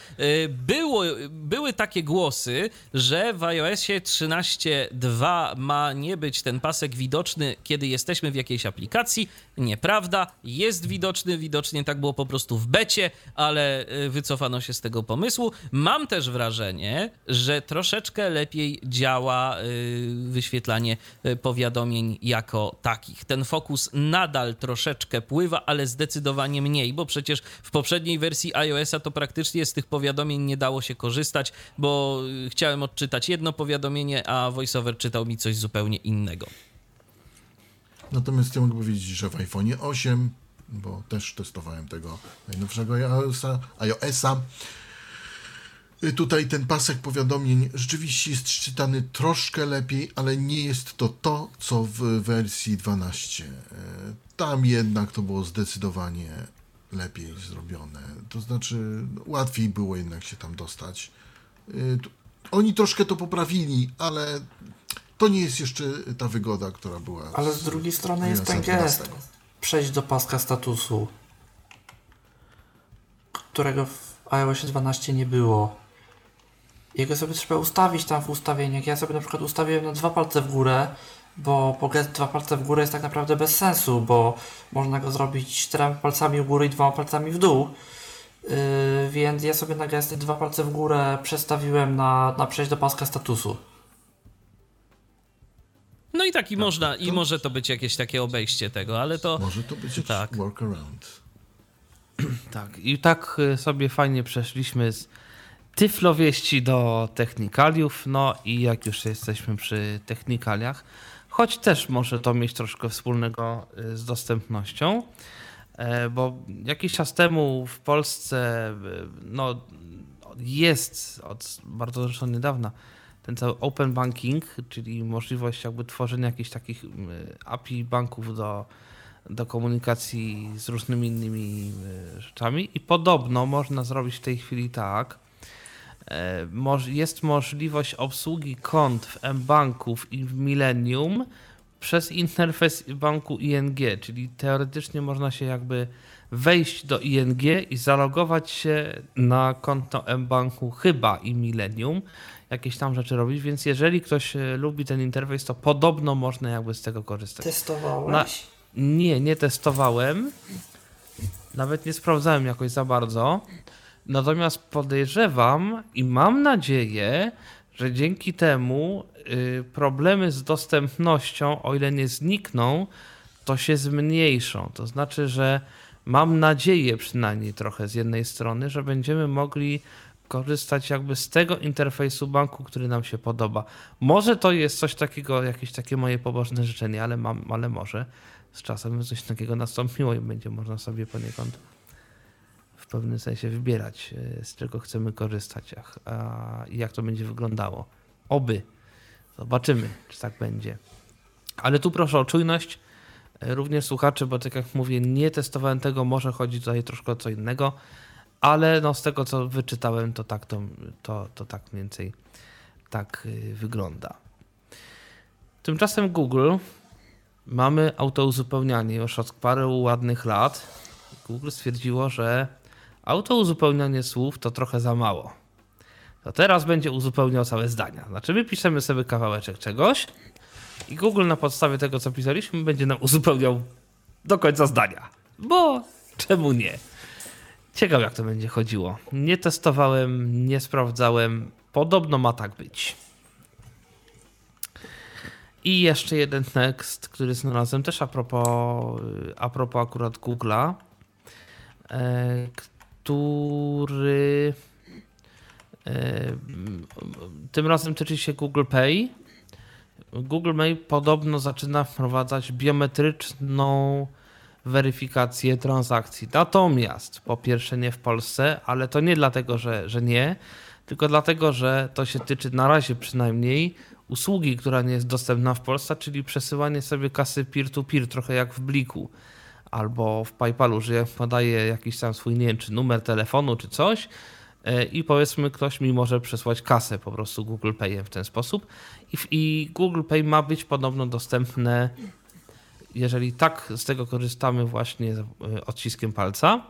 Było, były takie głosy, że w iOSie 13 2 ma nie być ten pasek widoczny, kiedy jesteśmy w jakiejś aplikacji. Nieprawda, jest widoczny, widocznie tak było po prostu w becie, ale y, wycofano się z tego pomysłu. Mam też wrażenie, że troszeczkę lepiej działa y, wyświetlanie y, powiadomień jako takich. Ten fokus nadal troszeczkę pływa, ale zdecydowanie mniej, bo przecież w poprzedniej wersji iOS-a to praktycznie z tych powiadomień nie dało się korzystać, bo chciałem odczytać jedno powiadomienie, a VoiceOver czytał mi coś zupełnie innego. Natomiast ja mogę powiedzieć, że w iPhone 8, bo też testowałem tego najnowszego iOS-a, y, tutaj ten pasek powiadomień rzeczywiście jest czytany troszkę lepiej, ale nie jest to to, co w wersji 12. Y, Tam jednak to było zdecydowanie lepiej zrobione. To znaczy, łatwiej było jednak się tam dostać. Y, Oni troszkę to poprawili, ale to nie jest jeszcze ta wygoda, która była. Ale z drugiej strony jest ten gest. 12. Przejść do paska statusu, którego w iOS 12 nie było. Jego sobie trzeba ustawić tam w ustawieniach. Ja sobie na przykład ustawiłem na dwa palce w górę, bo po gest dwa palce w górę jest tak naprawdę bez sensu, bo można go zrobić czterema palcami u góry i dwoma palcami w dół. Yy, więc ja sobie na gesty dwa palce w górę przestawiłem na, na przejść do paska statusu. No i tak i można, i może to być jakieś takie obejście tego, ale to Może to być jakiś Tak. workaround. [clears throat] Tak, i tak y, sobie fajnie przeszliśmy z tyflowieści do technikaliów, no i jak już jesteśmy przy technikaliach, choć też może to mieć troszkę wspólnego y, z dostępnością, e, bo jakiś czas temu w Polsce no, jest od bardzo zresztą niedawna ten cały open banking, czyli możliwość jakby tworzenia jakichś takich y, API banków do, do komunikacji z różnymi innymi y, rzeczami. I podobno można zrobić w tej chwili tak, e, jest możliwość obsługi kont w mBanków i w Millennium przez interfejs banku ING, czyli teoretycznie można się jakby wejść do ING i zalogować się na konto mBanku chyba i Millennium, jakieś tam rzeczy robić, więc jeżeli ktoś e, lubi ten interfejs, to podobno można jakby z tego korzystać. Testowałeś? Nie, nie testowałem. Nawet nie sprawdzałem jakoś za bardzo. Natomiast podejrzewam i mam nadzieję, że dzięki temu y, problemy z dostępnością, o ile nie znikną, to się zmniejszą. To znaczy, że mam nadzieję przynajmniej trochę z jednej strony, że będziemy mogli korzystać jakby z tego interfejsu banku, który nam się podoba. Może to jest coś takiego, jakieś takie moje pobożne życzenie, ale mam, ale może z czasem coś takiego nastąpiło i będzie można sobie poniekąd w pewnym sensie wybierać, e, z czego chcemy korzystać a, jak to będzie wyglądało. Oby. Zobaczymy, czy tak będzie. Ale tu proszę o czujność, e, również słuchaczy, bo tak jak mówię, nie testowałem tego, może chodzi tutaj troszkę o co innego, ale no z tego co wyczytałem, to tak, to, to, to tak mniej więcej tak y, wygląda. Tymczasem Google mamy autouzupełnianie już od paru ładnych lat. Google stwierdziło, że autouzupełnianie słów to trochę za mało. To teraz będzie uzupełniał całe zdania. Znaczy, my piszemy sobie kawałeczek czegoś i Google na podstawie tego, co pisaliśmy, będzie nam uzupełniał do końca zdania. Bo czemu nie? Ciekaw, jak to będzie chodziło. Nie testowałem, nie sprawdzałem. Podobno ma tak być. I jeszcze jeden tekst, który znalazłem też a propos, a propos akurat Google'a, e, który e, tym razem tyczy się Google Pay. Google Pay podobno zaczyna wprowadzać biometryczną weryfikację transakcji. Natomiast po pierwsze nie w Polsce, ale to nie dlatego, że, że nie, tylko dlatego, że to się tyczy na razie przynajmniej usługi, która nie jest dostępna w Polsce, czyli przesyłanie sobie kasy peer-to-peer, trochę jak w Bliku albo w PayPalu, że ja podaję jakiś tam swój, nie wiem, czy numer telefonu, czy coś e, i powiedzmy ktoś mi może przesłać kasę po prostu Google Payem w ten sposób i, i Google Pay ma być podobno dostępne jeżeli tak z tego korzystamy właśnie e, odciskiem palca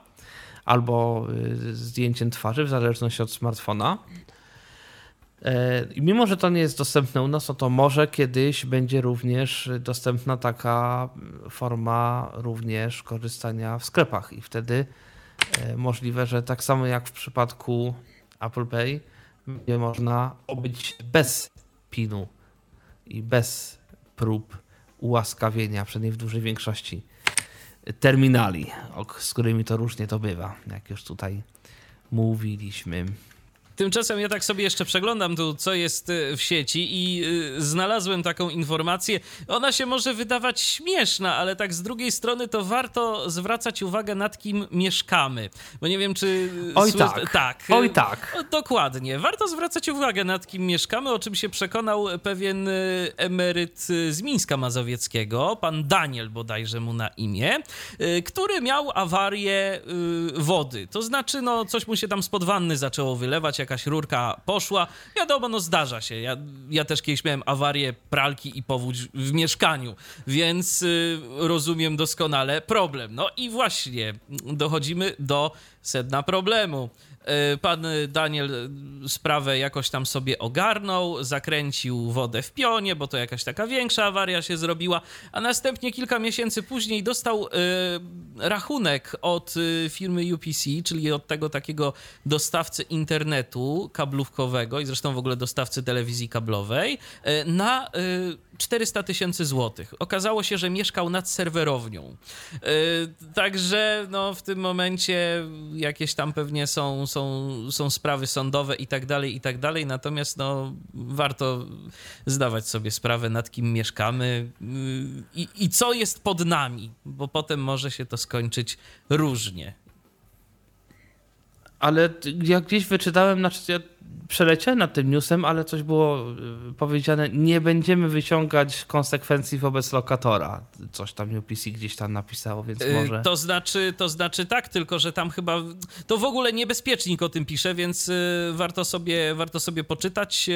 albo e, zdjęciem twarzy, w zależności od smartfona. E, I mimo, że to nie jest dostępne u nas, no to może kiedyś będzie również dostępna taka forma również korzystania w sklepach i wtedy możliwe, że tak samo jak w przypadku Apple Pay będzie można obyć bez PIN-u i bez prób ułaskawienia, przynajmniej w dużej większości terminali, z którymi to różnie to bywa, jak już tutaj mówiliśmy. Tymczasem ja tak sobie jeszcze przeglądam tu, co jest y, w sieci i y, znalazłem taką informację. Ona się może wydawać śmieszna, ale tak z drugiej strony to warto zwracać uwagę nad kim mieszkamy. Bo nie wiem, czy... Y, Oj tak. tak. Oj tak. Dokładnie. Warto zwracać uwagę nad kim mieszkamy, o czym się przekonał pewien emeryt z Mińska Mazowieckiego, pan Daniel bodajże mu na imię, który miał awarię wody. To znaczy, no coś mu się tam spod wanny zaczęło wylewać, jakaś rurka poszła. Wiadomo, no zdarza się. Ja, ja też kiedyś miałem awarię pralki i powódź w mieszkaniu, więc y, rozumiem doskonale problem. No i właśnie dochodzimy do sedna problemu. E, pan Daniel sprawę jakoś tam sobie ogarnął, zakręcił wodę w pionie, bo to jakaś taka większa awaria się zrobiła, a następnie kilka miesięcy później dostał e, rachunek od e, firmy UPC, czyli od tego takiego dostawcy internetu kablówkowego i zresztą w ogóle dostawcy telewizji kablowej na 400 tysięcy złotych. Okazało się, że mieszkał nad serwerownią. Także no, w tym momencie jakieś tam pewnie są są, są sprawy sądowe i tak dalej, i tak dalej. Natomiast no, warto zdawać sobie sprawę, nad kim mieszkamy yy, i, i co jest pod nami, bo potem może się to skończyć różnie. Ale jak gdzieś wyczytałem, znaczy ja przeleciałem nad tym newsem, ale coś było y, powiedziane, nie będziemy wyciągać konsekwencji wobec lokatora. Coś tam UPC gdzieś tam napisało, więc y, może... To znaczy, to znaczy tak, tylko że tam chyba... To w ogóle niebezpiecznik o tym pisze, więc y, warto sobie, warto sobie poczytać.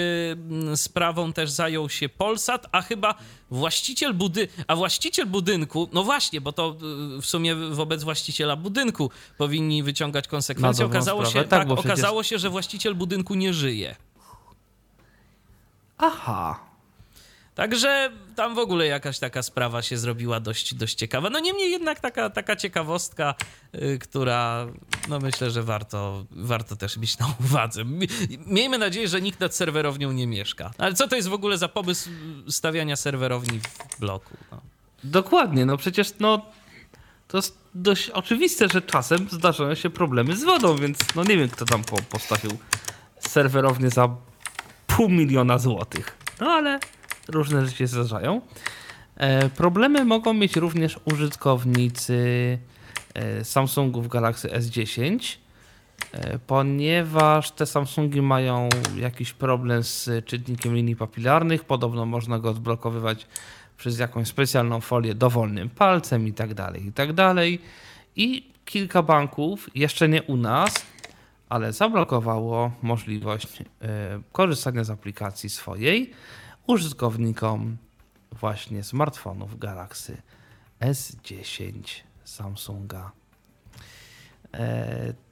Sprawą też zajął się Polsat, a chyba właściciel budy... A właściciel budynku, no właśnie, bo to w sumie wobec właściciela budynku powinni wyciągać konsekwencje. Okazało, się, tak, tak okazało się, że właściciel budynku nie żyje. Aha. Także tam w ogóle jakaś taka sprawa się zrobiła dość, dość ciekawa. No niemniej jednak taka, taka ciekawostka, yy, która no myślę, że warto, warto też mieć na [laughs] uwadze. Miejmy nadzieję, że nikt nad serwerownią nie mieszka. Ale co to jest w ogóle za pomysł stawiania serwerowni w bloku? No. Dokładnie, no przecież no to jest dość oczywiste, że czasem zdarzają się problemy z wodą, więc no nie wiem, kto tam postawił serwerownię za pół miliona złotych. No ale różne rzeczy się zdarzają. E, problemy mogą mieć również użytkownicy e, Samsungów Galaxy S10, e, ponieważ te Samsungi mają jakiś problem z czytnikiem linii papilarnych. Podobno można go odblokowywać przez jakąś specjalną folię dowolnym palcem i tak dalej, i tak dalej. I kilka banków, jeszcze nie u nas, ale zablokowało możliwość korzystania z aplikacji swojej użytkownikom właśnie smartfonów Galaxy S10 Samsunga.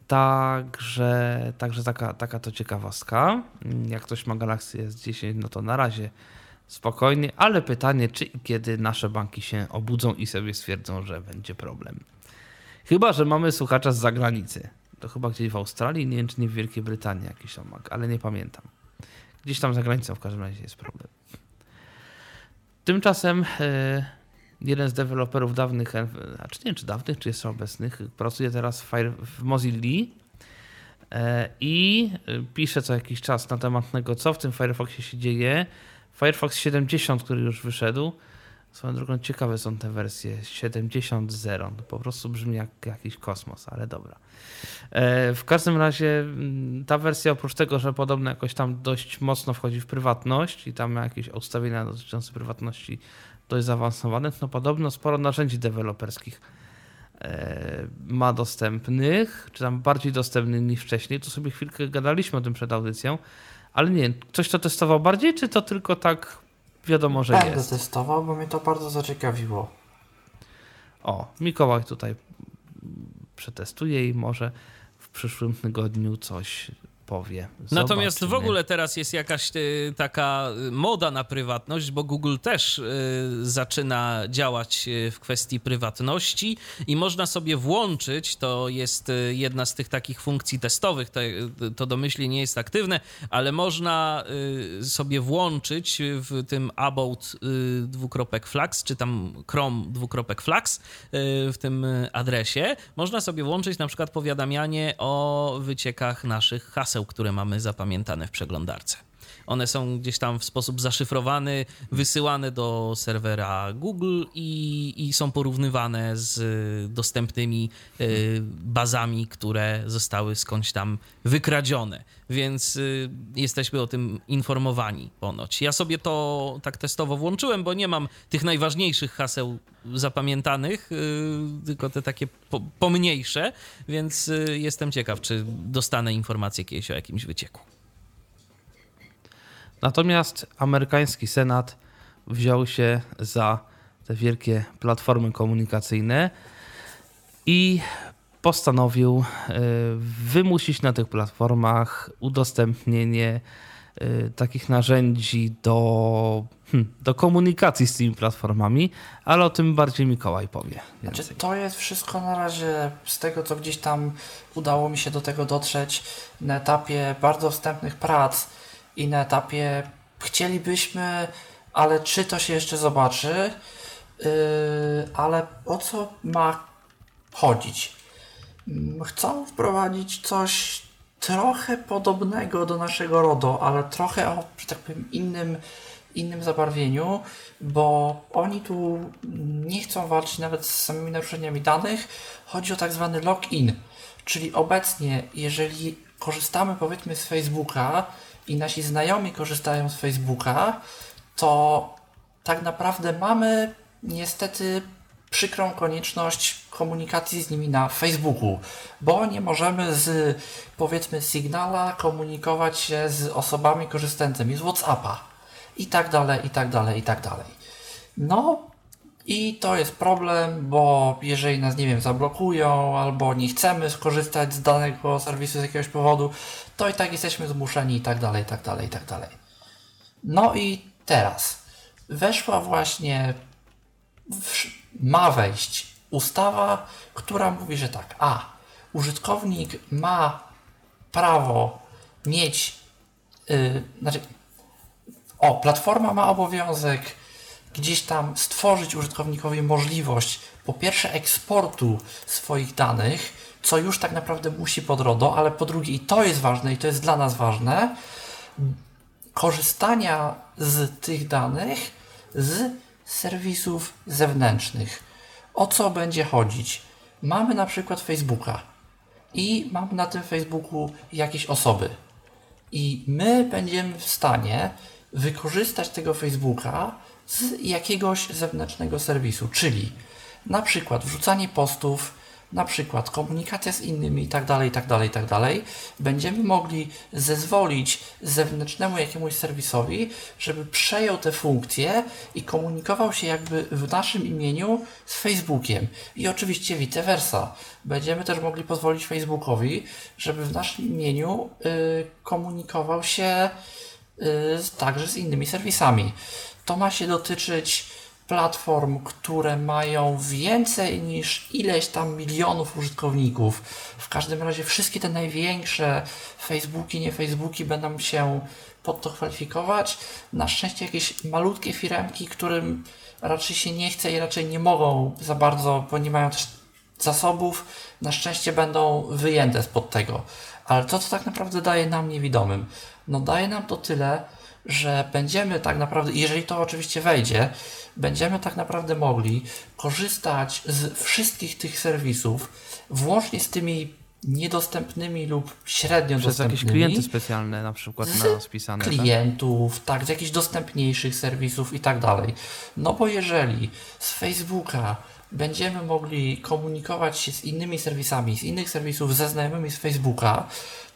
Także, także taka, taka to ciekawostka. Jak ktoś ma Galaxy S10, no to na razie spokojnie, ale pytanie, czy i kiedy nasze banki się obudzą i sobie stwierdzą, że będzie problem. Chyba, że mamy słuchacza z zagranicy. To chyba gdzieś w Australii, nie wiem czy nie w Wielkiej Brytanii jakiś tam, ale nie pamiętam. Gdzieś tam za granicą w każdym razie jest problem. Tymczasem e, jeden z deweloperów dawnych, e, a czy nie wiem czy dawnych, czy jeszcze obecnych, pracuje teraz w, Fire, w Mozilla e, i pisze co jakiś czas na temat tego, co w tym Firefoxie się dzieje. Firefox 70, który już wyszedł, Swoją drogą ciekawe są te wersje 70.0. To po prostu brzmi jak jakiś kosmos, ale dobra. E, w każdym razie mm, ta wersja oprócz tego, że podobno jakoś tam dość mocno wchodzi w prywatność i tam ma jakieś ustawienia dotyczące prywatności dość zaawansowane, no podobno sporo narzędzi deweloperskich e, ma dostępnych, czy tam bardziej dostępnych niż wcześniej. Tu sobie chwilkę gadaliśmy o tym przed audycją, ale nie, ktoś to testował bardziej, czy to tylko tak wiadomo, że Będę jest. testował, bo mnie to bardzo zaciekawiło. O, Mikołaj tutaj przetestuje i może w przyszłym tygodniu coś powie. Natomiast w ogóle teraz jest jakaś y, taka moda na prywatność, bo Google też y, zaczyna działać y, w kwestii prywatności i można sobie włączyć, to jest y, jedna z tych takich funkcji testowych, to, to domyślnie nie jest aktywne, ale można y, sobie włączyć w tym about y, dwukropek flags, czy tam chrome dwukropek flags w tym adresie, można sobie włączyć na przykład powiadamianie o wyciekach naszych haseł, które mamy zapamiętane w przeglądarce. One są gdzieś tam w sposób zaszyfrowany, wysyłane do serwera Google i, i są porównywane z dostępnymi y, bazami, które zostały skądś tam wykradzione. Więc y, jesteśmy o tym informowani ponoć. Ja sobie to tak testowo włączyłem, bo nie mam tych najważniejszych haseł zapamiętanych, y, tylko te takie po, pomniejsze, więc jestem ciekaw, czy dostanę informację kiedyś o jakimś wycieku. Natomiast amerykański Senat wziął się za te wielkie platformy komunikacyjne i postanowił e, wymusić na tych platformach udostępnienie e, takich narzędzi do, hmm, do komunikacji z tymi platformami, ale o tym bardziej Mikołaj powie. Znaczy, to jest wszystko na razie z tego, co gdzieś tam udało mi się do tego dotrzeć na etapie bardzo wstępnych prac i na etapie chcielibyśmy, ale czy to się jeszcze zobaczy, yy, ale o co ma chodzić? Mm, chcą wprowadzić coś trochę podobnego do naszego RODO, ale trochę o, tak powiem, innym, innym zabarwieniu, bo oni tu nie chcą walczyć nawet z samymi naruszeniami danych. Chodzi o tak zwany login, czyli obecnie, jeżeli korzystamy powiedzmy z Facebooka, i nasi znajomi korzystają z Facebooka, to tak naprawdę mamy niestety przykrą konieczność komunikacji z nimi na Facebooku, bo nie możemy z powiedzmy Signala komunikować się z osobami korzystającymi z WhatsAppa i tak dalej, i tak dalej, i tak dalej. No i to jest problem, bo jeżeli nas, nie wiem, zablokują albo nie chcemy skorzystać z danego serwisu z jakiegoś powodu, to i tak jesteśmy zmuszeni i tak dalej, i tak dalej, i tak dalej. No i teraz weszła właśnie, w, ma wejść ustawa, która mówi, że tak, a użytkownik ma prawo mieć, yy, znaczy, o, platforma ma obowiązek gdzieś tam stworzyć użytkownikowi możliwość po pierwsze eksportu swoich danych, co już tak naprawdę musi pod RODO, ale po drugie, i to jest ważne, i to jest dla nas ważne, korzystania z tych danych z serwisów zewnętrznych. O co będzie chodzić? Mamy na przykład Facebooka i mamy na tym Facebooku jakieś osoby. I my będziemy w stanie wykorzystać tego Facebooka z jakiegoś zewnętrznego serwisu, czyli na przykład wrzucanie postów na przykład komunikacja z innymi i tak dalej, i tak dalej, i tak dalej, będziemy mogli zezwolić zewnętrznemu jakiemuś serwisowi, żeby przejął te funkcje i komunikował się jakby w naszym imieniu z Facebookiem. I oczywiście vice versa. Będziemy też mogli pozwolić Facebookowi, żeby w naszym imieniu y, komunikował się y, także z innymi serwisami. To ma się dotyczyć platform, które mają więcej niż ileś tam milionów użytkowników. W każdym razie wszystkie te największe Facebooki, nie Facebooki będą się pod to kwalifikować. Na szczęście jakieś malutkie firemki, którym raczej się nie chce i raczej nie mogą za bardzo, bo nie mają też zasobów, na szczęście będą wyjęte spod tego. Ale co to tak naprawdę daje nam niewidomym? No daje nam to tyle, że będziemy tak naprawdę, jeżeli to oczywiście wejdzie, będziemy tak naprawdę mogli korzystać z wszystkich tych serwisów, włącznie z tymi niedostępnymi lub średnio Przez dostępnymi. jakieś klienty specjalne na przykład na nas pisane. tak? klientów, tak, z jakichś dostępniejszych serwisów i tak dalej. No bo jeżeli z Facebooka będziemy mogli komunikować się z innymi serwisami, z innych serwisów ze znajomymi z Facebooka,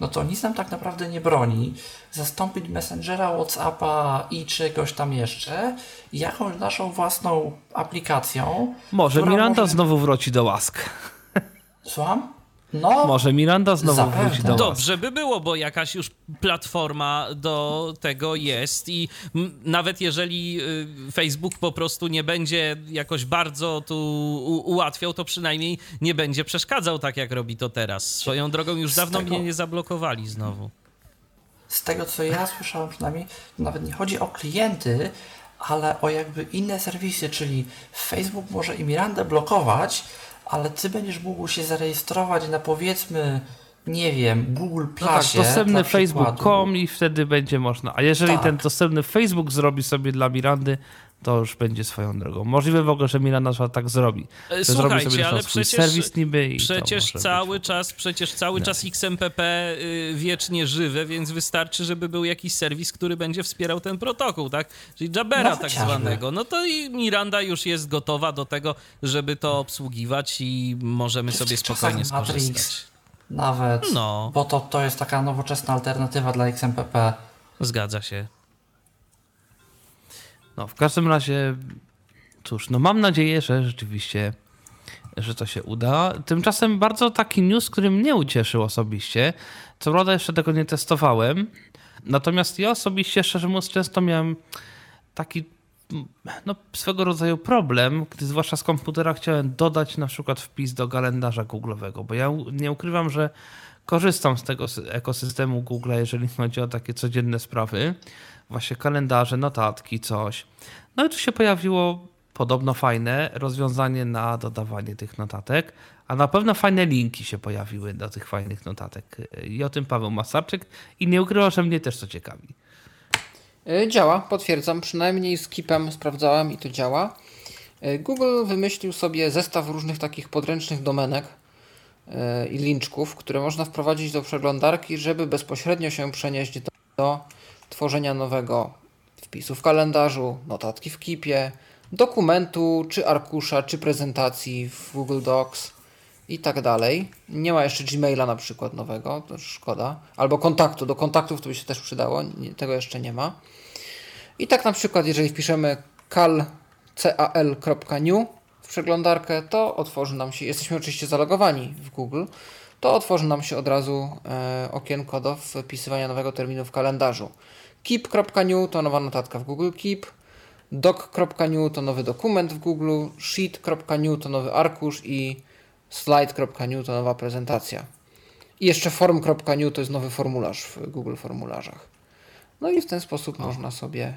no to nic nam tak naprawdę nie broni zastąpić Messengera, Whatsappa i czegoś tam jeszcze jakąś naszą własną aplikacją. Może Miranda może- znowu wróci do łask. Słucham? No, Może Miranda znowu Zapewne. wróci do łask. Dobrze by było, bo jakaś już platforma do tego jest i m, nawet jeżeli y, Facebook po prostu nie będzie jakoś bardzo tu u- ułatwiał, to przynajmniej nie będzie przeszkadzał tak, jak robi to teraz. Swoją drogą już Z dawno tego- mnie nie zablokowali znowu. z tego co ja słyszałem przynajmniej, to nawet nie chodzi o klienty, ale o jakby inne serwisy, czyli Facebook może i Mirandę blokować, ale ty będziesz mógł się zarejestrować na powiedzmy, nie wiem, Google No tak, Plusie. dostępny dla przykładu. facebook.com i wtedy będzie można. A jeżeli Tak. ten dostępny Facebook zrobi sobie dla Mirandy, to już będzie swoją drogą. Możliwe w ogóle, że Miranda tak zrobi. E, Że zrobi Słuchajcie, sobie ale przecież, serwis niby i przecież cały być. czas, przecież cały czas XMPP y, wiecznie żywe, więc wystarczy, żeby był jakiś serwis, który będzie wspierał ten protokół, tak? Czyli Jabera No tak zwanego. No to i Miranda już jest gotowa do tego, żeby to obsługiwać i możemy sobie spokojnie czasach Matrix skorzystać. Nawet, No. bo to, to jest taka nowoczesna alternatywa dla XMPP. Zgadza się. No, w każdym razie, cóż, no mam nadzieję, że rzeczywiście, że to się uda. Tymczasem bardzo taki news, który mnie ucieszył osobiście. Co prawda jeszcze tego nie testowałem, natomiast ja osobiście, szczerze mówiąc, często miałem taki no, swego rodzaju problem, gdy zwłaszcza z komputera chciałem dodać na przykład wpis do kalendarza Google'owego, bo ja nie ukrywam, że korzystam z tego sy- ekosystemu Google, jeżeli chodzi o takie codzienne sprawy, właśnie kalendarze, notatki, coś. No i tu się pojawiło podobno fajne rozwiązanie na dodawanie tych notatek, a na pewno fajne linki się pojawiły do tych fajnych notatek. I o tym Paweł Masarczyk i nie ukrywa, że mnie też to ciekawi. Y, Działa, potwierdzam. Przynajmniej z Keepem sprawdzałem i to działa. Y, Google wymyślił sobie zestaw różnych takich podręcznych domenek y, i linczków, które można wprowadzić do przeglądarki, żeby bezpośrednio się przenieść do tworzenia nowego wpisu w kalendarzu, notatki w Keepie, dokumentu, czy arkusza, czy prezentacji w Google Docs i tak dalej. Nie ma jeszcze Gmaila na przykład nowego, to szkoda. Albo kontaktu, do kontaktów to by się też przydało, nie, tego jeszcze nie ma. I tak na przykład, jeżeli wpiszemy cal, cal.new w przeglądarkę, to otworzy nam się, jesteśmy oczywiście zalogowani w Google, to otworzy nam się od razu e, okienko do wpisywania nowego terminu w kalendarzu. keep.new to nowa notatka w Google Keep, doc.new to nowy dokument w Google, sheet.new to nowy arkusz i slide.new to nowa prezentacja. I jeszcze form.new to jest nowy formularz w Google Formularzach. No i w ten sposób można sobie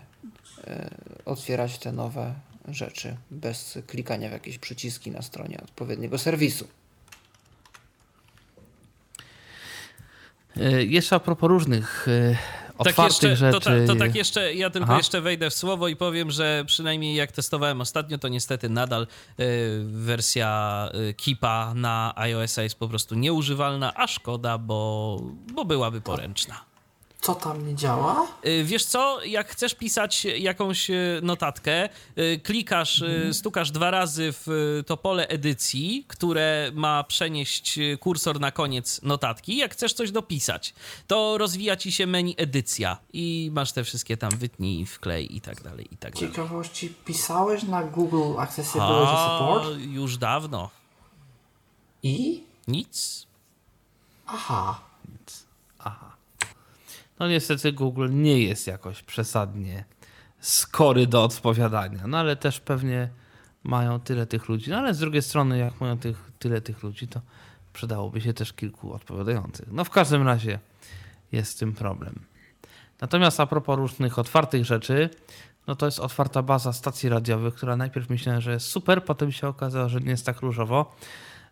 e, otwierać te nowe rzeczy bez klikania w jakieś przyciski na stronie odpowiedniego serwisu. Y, Jeszcze a propos różnych Tak otwartych jeszcze, to, rzeczy. ta, to tak jeszcze, ja tylko Aha. jeszcze wejdę w słowo i powiem, że przynajmniej jak testowałem ostatnio, to niestety nadal y, wersja y, Keepa na iOS-a jest po prostu nieużywalna, a szkoda, bo, bo byłaby poręczna. Co tam nie działa? Y, Wiesz co, jak chcesz pisać jakąś y, notatkę, y, klikasz, y, stukasz dwa razy w to pole edycji, które ma przenieść kursor na koniec notatki. Jak chcesz coś dopisać, to rozwija ci się menu edycja i masz te wszystkie tam wytnij, wklej i tak dalej, i tak dalej. Ciekawości, pisałeś na Google Accessibility A, Support? już dawno. I? Nic. Aha. No niestety Google nie jest jakoś przesadnie skory do odpowiadania, no ale też pewnie mają tyle tych ludzi. No ale z drugiej strony, jak mają tych, tyle tych ludzi, to przydałoby się też kilku odpowiadających. No w każdym razie jest z tym problem. Natomiast a propos różnych otwartych rzeczy, no to jest otwarta baza stacji radiowych, która najpierw myślałem, że jest super, potem się okazało, że nie jest tak różowo.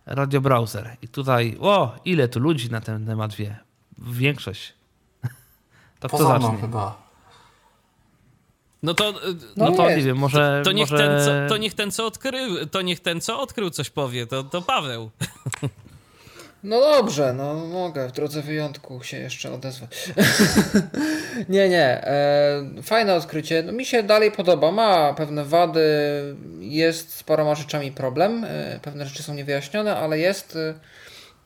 Radio Browser. I tutaj, o, ile tu ludzi na ten temat wie? Większość. To kto Poza mną zacznie? chyba. No to, y, No, No to nie wiem, może. to, niech może... ten, co, to niech ten, co odkrył, to niech ten, co odkrył, coś powie. To, to Paweł. [laughs] No dobrze, no mogę, w drodze wyjątku się jeszcze odezwę. [laughs] nie, nie, e, fajne odkrycie. No, mi się dalej podoba, ma pewne wady, jest z paroma rzeczami problem, e, pewne rzeczy są niewyjaśnione, ale jest e,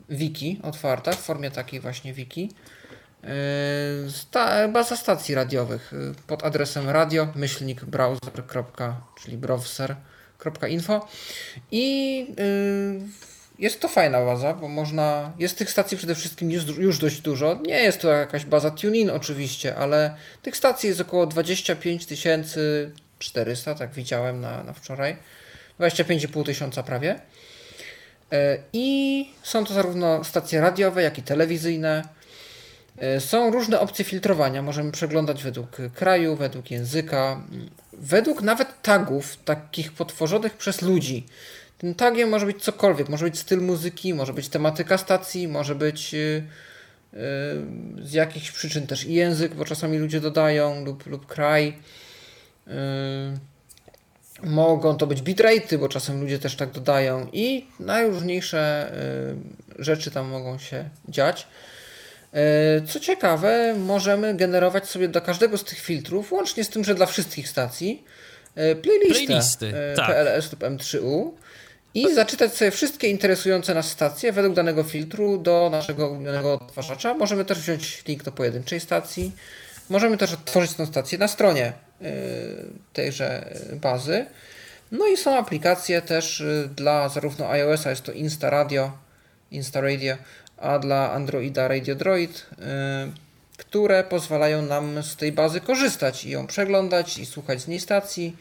wiki otwarta w formie takiej właśnie wiki. E, sta, baza stacji radiowych e, pod adresem radio myślnik browser. czyli browser.info i e, jest to fajna baza, bo można. Jest tych stacji przede wszystkim już, już dość dużo. Nie jest to jakaś baza TuneIn oczywiście, ale tych stacji jest około 25 400, tak widziałem na, na wczoraj. 25,5 tysiąca prawie. I są to zarówno stacje radiowe, jak i telewizyjne. E, Są różne opcje filtrowania. Możemy przeglądać według kraju, według języka, według nawet tagów takich potworzonych przez ludzi. Tym tagiem może być cokolwiek. Może być styl muzyki, może być tematyka stacji, może być yy, yy, z jakichś przyczyn też język, bo czasami ludzie dodają, lub, lub kraj. Mogą to być bitrate'y, bo czasem ludzie też tak dodają i najróżniejsze rzeczy tam mogą się dziać. Yy, Co ciekawe, możemy generować sobie do każdego z tych filtrów, łącznie z tym, że dla wszystkich stacji, yy, playlistę Playlisty, yy, tak. PLS lub M3U i zaczytać sobie wszystkie interesujące nas stacje według danego filtru do naszego ulubionego odtwarzacza. Możemy też wziąć link do pojedynczej stacji. Możemy też odtworzyć tę stację na stronie tejże bazy. No i są aplikacje też dla zarówno iOS-a, jest to Insta Radio, Insta Radio, a dla Androida Radio Droid, yy, które pozwalają nam z tej bazy korzystać i ją przeglądać i słuchać z niej stacji.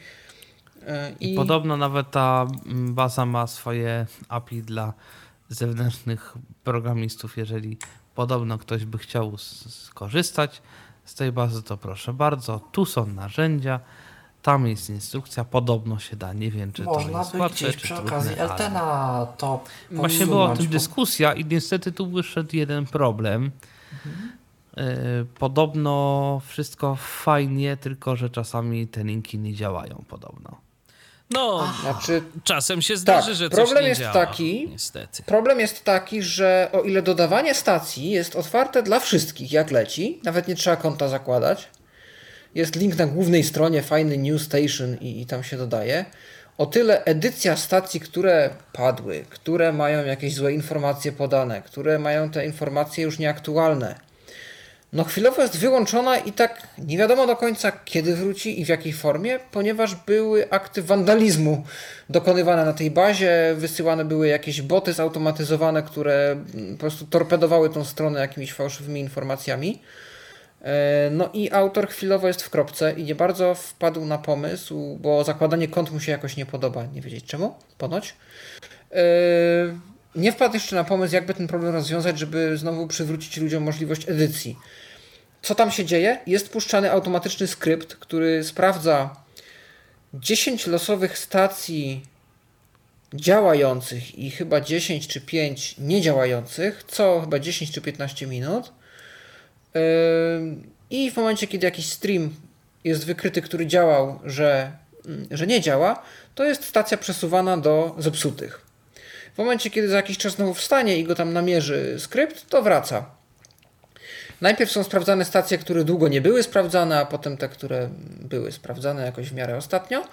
Yy, I podobno nawet ta mm, baza ma swoje API dla zewnętrznych programistów. Jeżeli podobno ktoś by chciał skorzystać z tej bazy, to proszę bardzo. Tu są narzędzia, tam jest instrukcja. Podobno się da. Nie wiem, czy to Można jest by łatwe, gdzieś czy przy trudne. okazji ale- Eltena to Właśnie była o tym bo- dyskusja i niestety tu wyszedł jeden problem. E, Podobno wszystko fajnie, tylko że czasami te linki nie działają podobno. No, Znaczy, czasem się zdarzy, Tak, że coś problem nie jest działa. taki- Niestety. Problem jest taki, że o ile dodawanie stacji jest otwarte dla wszystkich, jak leci, nawet nie trzeba konta zakładać. Jest link na głównej stronie, fajny New Station i, i tam się dodaje. O tyle edycja stacji, które padły, które mają jakieś złe informacje podane, które mają te informacje już nieaktualne, no chwilowo jest wyłączona i tak nie wiadomo do końca kiedy wróci i w jakiej formie, ponieważ były akty wandalizmu dokonywane na tej bazie, wysyłane były jakieś boty zautomatyzowane, które mm, po prostu torpedowały tą stronę jakimiś fałszywymi informacjami. E, No i autor chwilowo jest w kropce i nie bardzo wpadł na pomysł, bo zakładanie kont mu się jakoś nie podoba, nie wiedzieć czemu, ponoć. E, Nie wpadł jeszcze na pomysł, jakby ten problem rozwiązać, żeby znowu przywrócić ludziom możliwość edycji. Co tam się dzieje? Jest puszczany automatyczny skrypt, który sprawdza 10 losowych stacji działających i chyba 10 czy 5 niedziałających, co chyba 10 czy 15 minut. I w momencie, kiedy jakiś stream jest wykryty, który działał, że, mm, że nie działa, to jest stacja przesuwana do zepsutych. W momencie, kiedy za jakiś czas znowu wstanie i go tam namierzy skrypt, to wraca. Najpierw są sprawdzane stacje, które długo nie były sprawdzane, a potem te, które były sprawdzane jakoś w miarę ostatnio.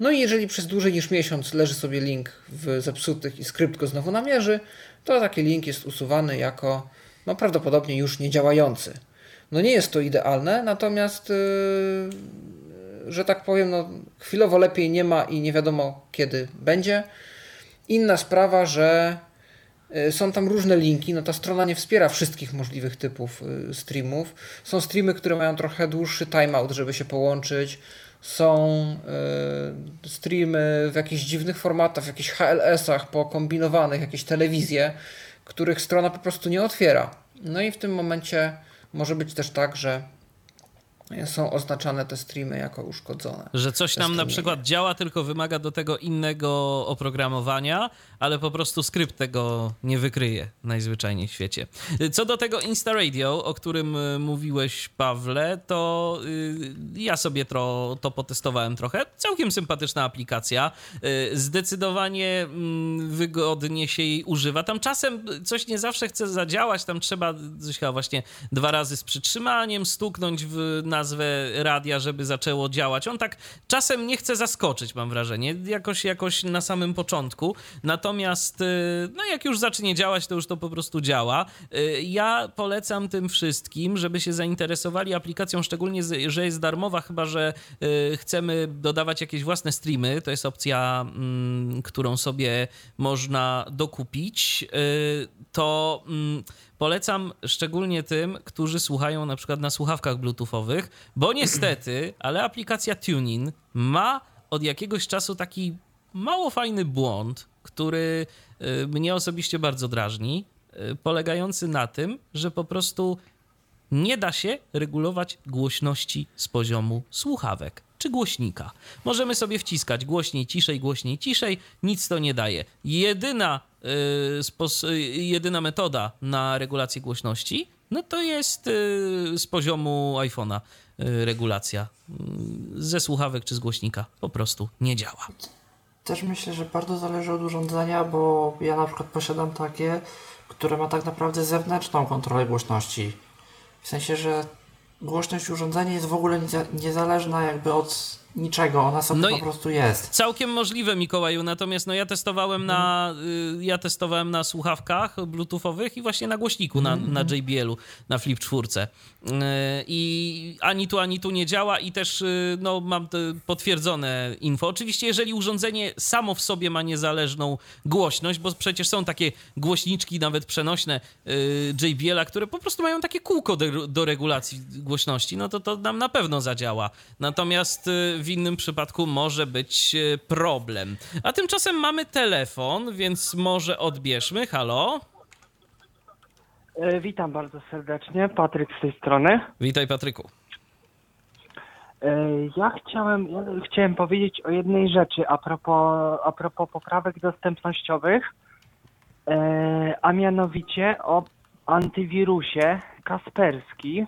No i jeżeli przez dłużej niż miesiąc leży sobie link w zepsutych i skrypt go znowu namierzy, to taki link jest usuwany jako no prawdopodobnie już niedziałający. No nie jest to idealne, natomiast yy, że tak powiem, no chwilowo lepiej nie ma i nie wiadomo kiedy będzie. Inna sprawa, że yy, są tam różne linki, no ta strona nie wspiera wszystkich możliwych typów yy, streamów. Są streamy, które mają trochę dłuższy timeout, żeby się połączyć są y, streamy w jakichś dziwnych formatach, w jakichś HLS-ach pokombinowanych, jakieś telewizje, których strona po prostu nie otwiera. No i w tym momencie może być też tak, że są oznaczane te streamy jako uszkodzone. Że coś nam na przykład działa, tylko wymaga do tego innego oprogramowania, ale po prostu skrypt tego nie wykryje najzwyczajniej w świecie. Co do tego Insta Radio, o którym y, mówiłeś, Pawle, to y, ja sobie to, to potestowałem trochę. Całkiem sympatyczna aplikacja. Y, zdecydowanie mm, wygodnie się jej używa. Tam czasem coś nie zawsze chce zadziałać, tam trzeba coś chyba właśnie dwa razy z przytrzymaniem stuknąć w, na nazwę radia, żeby zaczęło działać. On tak czasem nie chce zaskoczyć, mam wrażenie, jakoś, jakoś na samym początku. Natomiast, y, no jak już zacznie działać, to już to po prostu działa. Y, ja polecam tym wszystkim, żeby się zainteresowali aplikacją, szczególnie, że jest darmowa, chyba że y, chcemy dodawać jakieś własne streamy. To jest opcja, mm, którą sobie można dokupić. To mm, polecam szczególnie tym, którzy słuchają na przykład na słuchawkach bluetoothowych, bo niestety, [clears throat] ale aplikacja TuneIn ma od jakiegoś czasu taki mało fajny błąd, który y, mnie osobiście bardzo drażni, y, polegający na tym, że po prostu nie da się regulować głośności z poziomu słuchawek czy głośnika. Możemy sobie wciskać głośniej, ciszej, głośniej, ciszej, nic to nie daje. Jedyna Y, jedyna metoda na regulację głośności, no to jest y, z poziomu iPhone'a y, regulacja. Ze słuchawek czy z głośnika po prostu nie działa. Też myślę, że bardzo zależy od urządzenia, bo ja na przykład posiadam takie, które ma tak naprawdę zewnętrzną kontrolę głośności. W sensie, że głośność urządzenia jest w ogóle niezależna jakby od niczego, ona sobie no po prostu jest. Całkiem możliwe, Mikołaju, natomiast no ja testowałem na y, ja testowałem na słuchawkach bluetoothowych i właśnie na głośniku na, na mhm. JBL-u, na Flip 4. Y, I ani tu, ani tu nie działa i też y, no, mam potwierdzone info. Oczywiście, jeżeli urządzenie samo w sobie ma niezależną głośność, bo przecież są takie głośniczki nawet przenośne JBL-a, które po prostu mają takie kółko do, do regulacji głośności, no to to nam na pewno zadziała. Natomiast w innym przypadku może być e, problem. A tymczasem mamy telefon, więc może odbierzmy. Halo? E, witam bardzo serdecznie. Patryk z tej strony. Witaj, Patryku. E, ja chciałem, ja chciałem powiedzieć o jednej rzeczy a propos, a propos poprawek dostępnościowych, a mianowicie o antywirusie Kasperski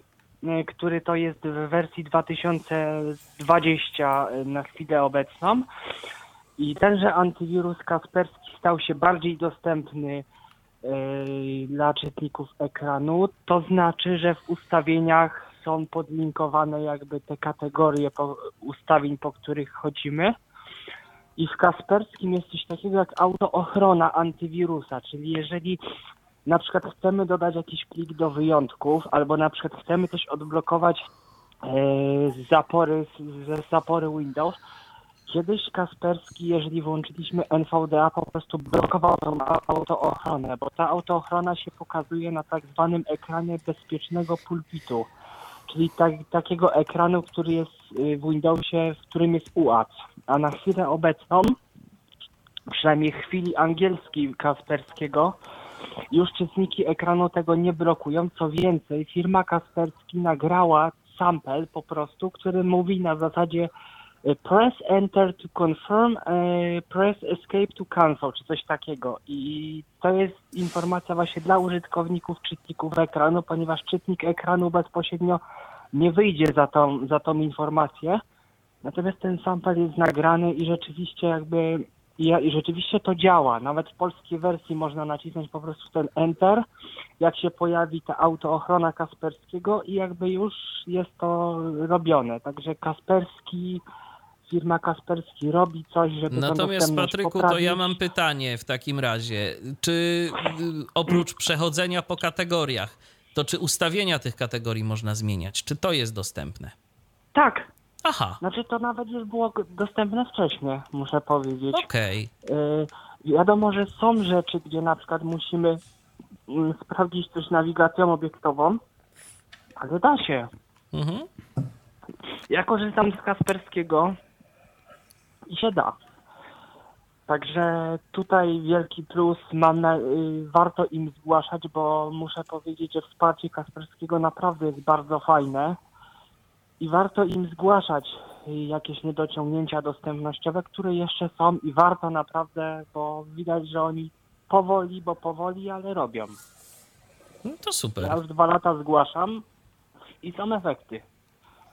który to jest w wersji 2020 e, na chwilę obecną. I tenże antywirus Kasperski stał się bardziej dostępny e, dla czytników ekranu. To znaczy, że w ustawieniach są podlinkowane jakby te kategorie po, ustawień, po których chodzimy. I w Kasperskim jest coś takiego jak autoochrona antywirusa, czyli jeżeli na przykład chcemy dodać jakiś plik do wyjątków, albo na przykład chcemy coś odblokować e, z zapory, ze zapory Windows. Kiedyś Kasperski, jeżeli włączyliśmy NVDA, po prostu blokował tą autoochronę, bo ta autoochrona się pokazuje na tak zwanym ekranie bezpiecznego pulpitu, czyli tak, takiego ekranu, który jest y, w Windowsie, w którym jest UAC. A na chwilę obecną, przynajmniej w chwili angielskiej Kasperskiego, już czytniki ekranu tego nie blokują. Co więcej, firma Kasperski nagrała sample po prostu, który mówi na zasadzie e, press enter to confirm, e, press escape to cancel, czy coś takiego. I to jest informacja właśnie dla użytkowników czytników ekranu, ponieważ czytnik ekranu bezpośrednio nie wyjdzie za tą, za tą informację. Natomiast ten sample jest nagrany i rzeczywiście jakby I, I rzeczywiście to działa. Nawet w polskiej wersji można nacisnąć po prostu ten Enter, jak się pojawi ta autoochrona Kasperskiego i jakby już jest to robione. Także Kasperski, firma Kasperski robi coś, żeby tę Natomiast Patryku, to poprawić. ja mam pytanie w takim razie. Czy y, oprócz przechodzenia po kategoriach, to czy ustawienia tych kategorii można zmieniać? Czy to jest dostępne? Tak, Aha, znaczy to nawet już było dostępne wcześniej, muszę powiedzieć. okej. Y, wiadomo, że są rzeczy, gdzie na przykład musimy mm, sprawdzić coś nawigacją obiektową, ale da się. Mhm. Ja korzystam z Kasperskiego i się da. Także tutaj wielki plus, mam na, y, warto im zgłaszać, bo muszę powiedzieć, że wsparcie Kasperskiego naprawdę jest bardzo fajne i warto im zgłaszać jakieś niedociągnięcia dostępnościowe, które jeszcze są i warto naprawdę, bo widać, że oni powoli, bo powoli, ale robią. No to super. Ja już dwa lata zgłaszam i są efekty.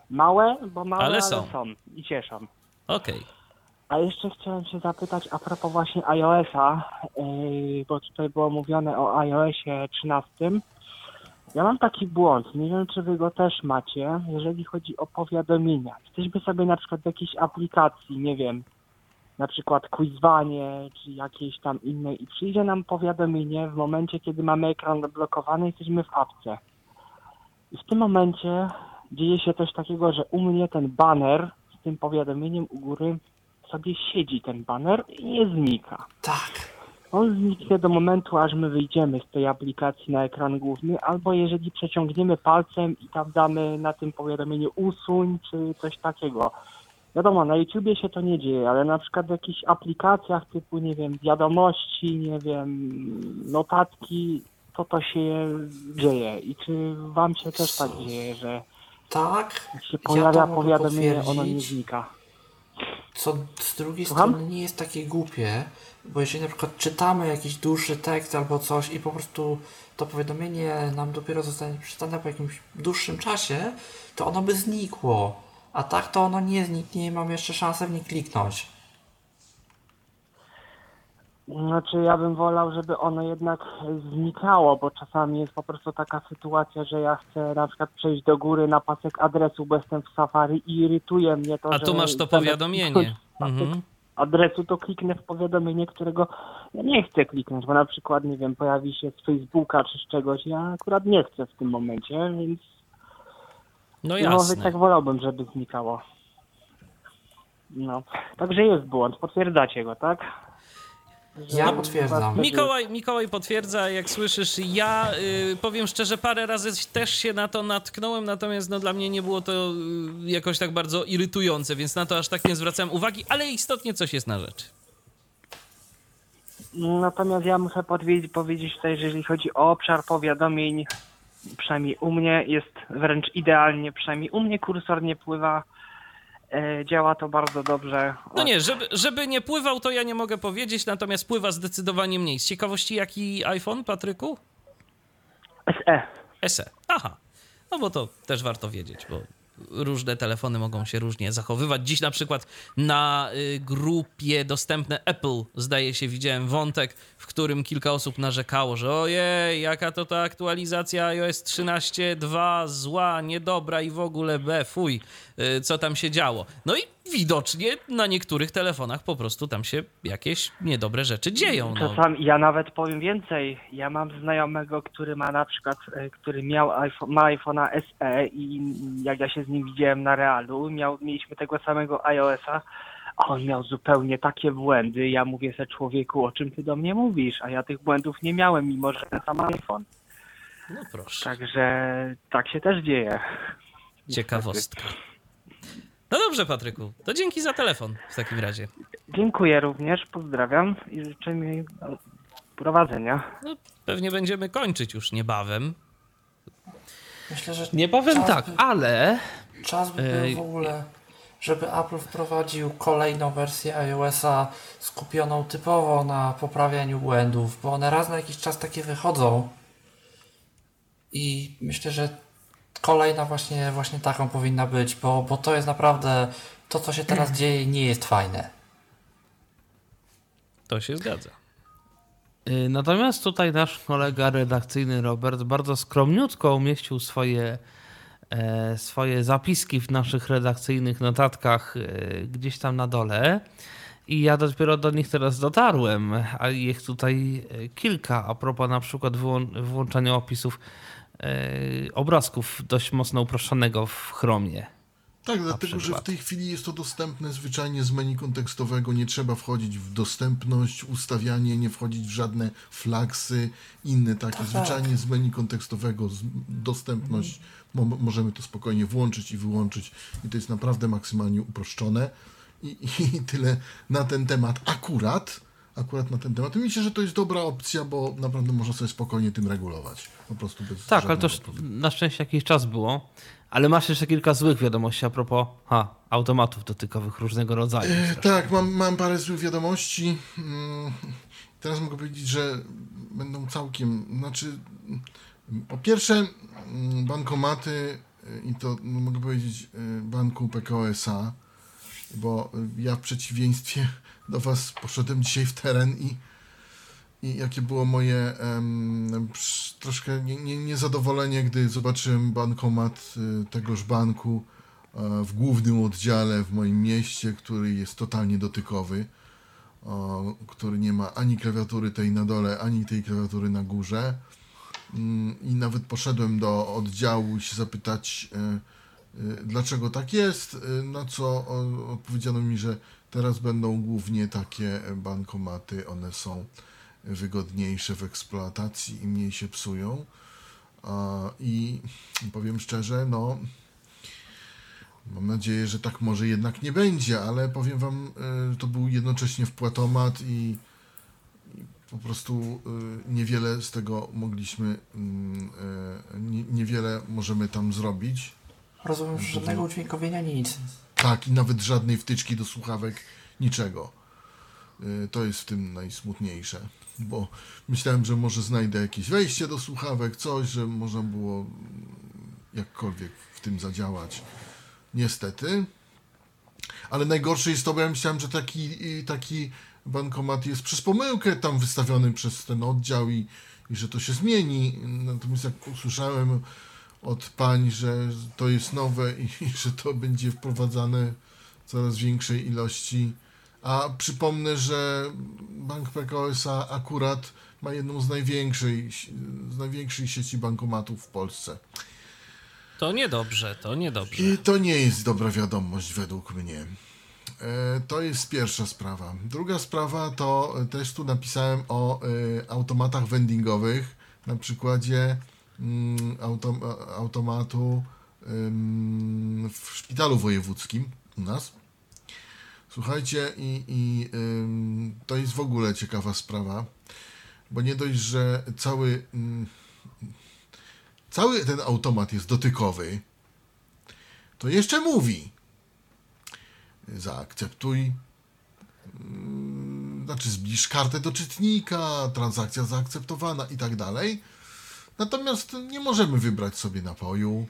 Małe, bo małe, Ale ale są. są, i cieszą. Okej. A jeszcze chciałem się zapytać a propos właśnie iOS-a, yy, bo tutaj było mówione o iOSie 13. Ja mam taki błąd, nie wiem czy wy go też macie, jeżeli chodzi o powiadomienia. Jesteśmy sobie na przykład w jakiejś aplikacji, nie wiem, na przykład quizwanie czy jakiejś tam innej i przyjdzie nam powiadomienie w momencie, kiedy mamy ekran zablokowany, jesteśmy w apce. I w tym momencie dzieje się coś takiego, że u mnie ten banner z tym powiadomieniem u góry sobie siedzi ten banner i nie znika. Tak. On zniknie do momentu, aż my wyjdziemy z tej aplikacji na ekran główny, albo jeżeli przeciągniemy palcem i tam damy na tym powiadomieniu usuń, czy coś takiego. Wiadomo, na YouTubie się to nie dzieje, ale na przykład w jakichś aplikacjach typu, nie wiem, wiadomości, nie wiem, notatki, to to się dzieje. I czy wam się też tak dzieje, że Tak. się ja pojawia mogę powiadomienie, ono nie znika? Co z drugiej Słucham? strony nie jest takie głupie, bo jeżeli na przykład czytamy jakiś dłuższy tekst albo coś i po prostu to powiadomienie nam dopiero zostanie przeczytane po jakimś dłuższym czasie, to ono by znikło. A tak to ono nie zniknie i mam jeszcze szansę w nie kliknąć. Znaczy ja bym wolał, żeby ono jednak znikało, bo czasami jest po prostu taka sytuacja, że ja chcę na przykład przejść do góry na pasek adresu, bo jestem w Safari i irytuje mnie to, A tu masz to powiadomienie. Mhm. adresu, to kliknę w powiadomienie, którego ja nie chcę kliknąć, bo na przykład, nie wiem, pojawi się z Facebooka czy z czegoś, ja akurat nie chcę w tym momencie, więc No może jasne. tak wolałbym, żeby znikało. No, także jest błąd, potwierdzacie go, tak? Ja potwierdzam. Mikołaj, Mikołaj potwierdza, jak słyszysz, ja y, powiem szczerze, parę razy też się na to natknąłem, natomiast no, dla mnie nie było to y, jakoś tak bardzo irytujące, więc na to aż tak nie zwracałem uwagi, ale istotnie coś jest na rzeczy. Natomiast ja muszę powiedzieć, powiedzieć tutaj, że jeżeli chodzi o obszar powiadomień, przynajmniej u mnie jest wręcz idealnie, przynajmniej u mnie kursor nie pływa, działa to bardzo dobrze. No nie, żeby, żeby nie pływał, to ja nie mogę powiedzieć, natomiast pływa zdecydowanie mniej. Z ciekawości, jaki iPhone, Patryku? SE. SE. Aha. No bo to też warto wiedzieć, bo różne telefony mogą się różnie zachowywać. Dziś na przykład na y, grupie dostępne Apple, zdaje się, widziałem wątek, w którym kilka osób narzekało, że ojej, jaka to ta aktualizacja iOS 13.2 zła, niedobra i w ogóle B, fuj, y, co tam się działo. No i widocznie na niektórych telefonach po prostu tam się jakieś niedobre rzeczy dzieją. No. Czasami ja nawet powiem więcej. Ja mam znajomego, który ma na przykład, e, który miał iPhone, ma iPhone'a SE i jak ja się z nim widziałem na realu, miał, mieliśmy tego samego iOS-a, a on miał zupełnie takie błędy. Ja mówię se człowieku, o czym ty do mnie mówisz? A ja tych błędów nie miałem, mimo że ten sam iPhone. no proszę. Także tak się też dzieje. Ciekawostka. No dobrze, Patryku, to dzięki za telefon w takim razie. Dziękuję również, pozdrawiam i życzę mi prowadzenia. No, pewnie będziemy kończyć już niebawem. Myślę, że Nie powiem czas tak, by, ale czas by był w ogóle, żeby Apple wprowadził kolejną wersję iOS-a skupioną typowo na poprawianiu błędów, bo one raz na jakiś czas takie wychodzą. I myślę, że kolejna właśnie, właśnie taką powinna być, bo, bo to jest naprawdę to, co się teraz dzieje, nie jest fajne. To się zgadza. Y, Natomiast tutaj nasz kolega redakcyjny Robert bardzo skromniutko umieścił swoje, e, swoje zapiski w naszych redakcyjnych notatkach e, gdzieś tam na dole. I ja dopiero do nich teraz dotarłem, a ich tutaj e, kilka. A propos na przykład wyłą- wyłączania opisów obrazków dość mocno uproszczonego w Chromie. Tak, dlatego że w tej chwili jest to dostępne zwyczajnie z menu kontekstowego. Nie trzeba wchodzić w dostępność, ustawianie, nie wchodzić w żadne flagsy, inne takie. Tak. Zwyczajnie z menu kontekstowego z dostępność mo możemy to spokojnie włączyć i wyłączyć. I to jest naprawdę maksymalnie uproszczone. I, [laughs] I tyle na ten temat akurat. Akurat na ten temat. I myślę, że to jest dobra opcja, bo naprawdę można sobie spokojnie tym regulować. Po prostu bez Tak, ale to na szczęście jakiś czas było. Ale masz jeszcze kilka złych wiadomości a propos ha, automatów dotykowych różnego rodzaju. E. Tak, mam, mam parę złych wiadomości. Mm, Teraz mogę powiedzieć, że będą całkiem. Znaczy, po pierwsze, mm, bankomaty y, i to no, mogę powiedzieć y, banku PKO SA, bo ja w przeciwieństwie do Was poszedłem dzisiaj w teren i, i jakie było moje troszkę nie, nie, niezadowolenie, gdy zobaczyłem bankomat y, tegoż banku e, w głównym oddziale w moim mieście, który jest totalnie dotykowy, który nie ma ani klawiatury tej na dole, ani tej klawiatury na górze. Mm, I nawet poszedłem do oddziału się zapytać, e, e, dlaczego tak jest, na co odpowiedziano mi, że teraz będą głównie takie bankomaty, one są wygodniejsze w eksploatacji i mniej się psują. I powiem szczerze, no Mam nadzieję, że tak może jednak nie będzie, ale powiem wam, y, to był jednocześnie wpłatomat i, po prostu y, niewiele z tego mogliśmy, mm, nie- niewiele możemy tam zrobić. Rozumiem, że żadnego udźwiękowienia nic. Tak, i nawet żadnej wtyczki do słuchawek, niczego. Y, To jest w tym najsmutniejsze, bo myślałem, że może znajdę jakieś wejście do słuchawek, coś, że można było jakkolwiek w tym zadziałać. Niestety. Ale najgorsze jest to, bo ja myślałem, że taki, taki bankomat jest przez pomyłkę tam wystawiony przez ten oddział i, i że to się zmieni. Natomiast jak usłyszałem od pań, że to jest nowe i, [laughs] że to będzie wprowadzane w coraz większej ilości. A przypomnę, że Bank PKO SA akurat ma jedną z największej, z największych sieci bankomatów w Polsce. To niedobrze, to niedobrze. I to nie jest dobra wiadomość według mnie. E, To jest pierwsza sprawa. Druga sprawa to e, też tu napisałem o e, automatach vendingowych na przykładzie autom, a- automatu w szpitalu wojewódzkim u nas. Słuchajcie, i, i to jest w ogóle ciekawa sprawa, bo nie dość, że cały, ym, cały ten automat jest dotykowy, to jeszcze mówi. Zaakceptuj. mm, Znaczy, zbliż kartę do czytnika, transakcja zaakceptowana i tak dalej. Natomiast nie możemy wybrać sobie napoju,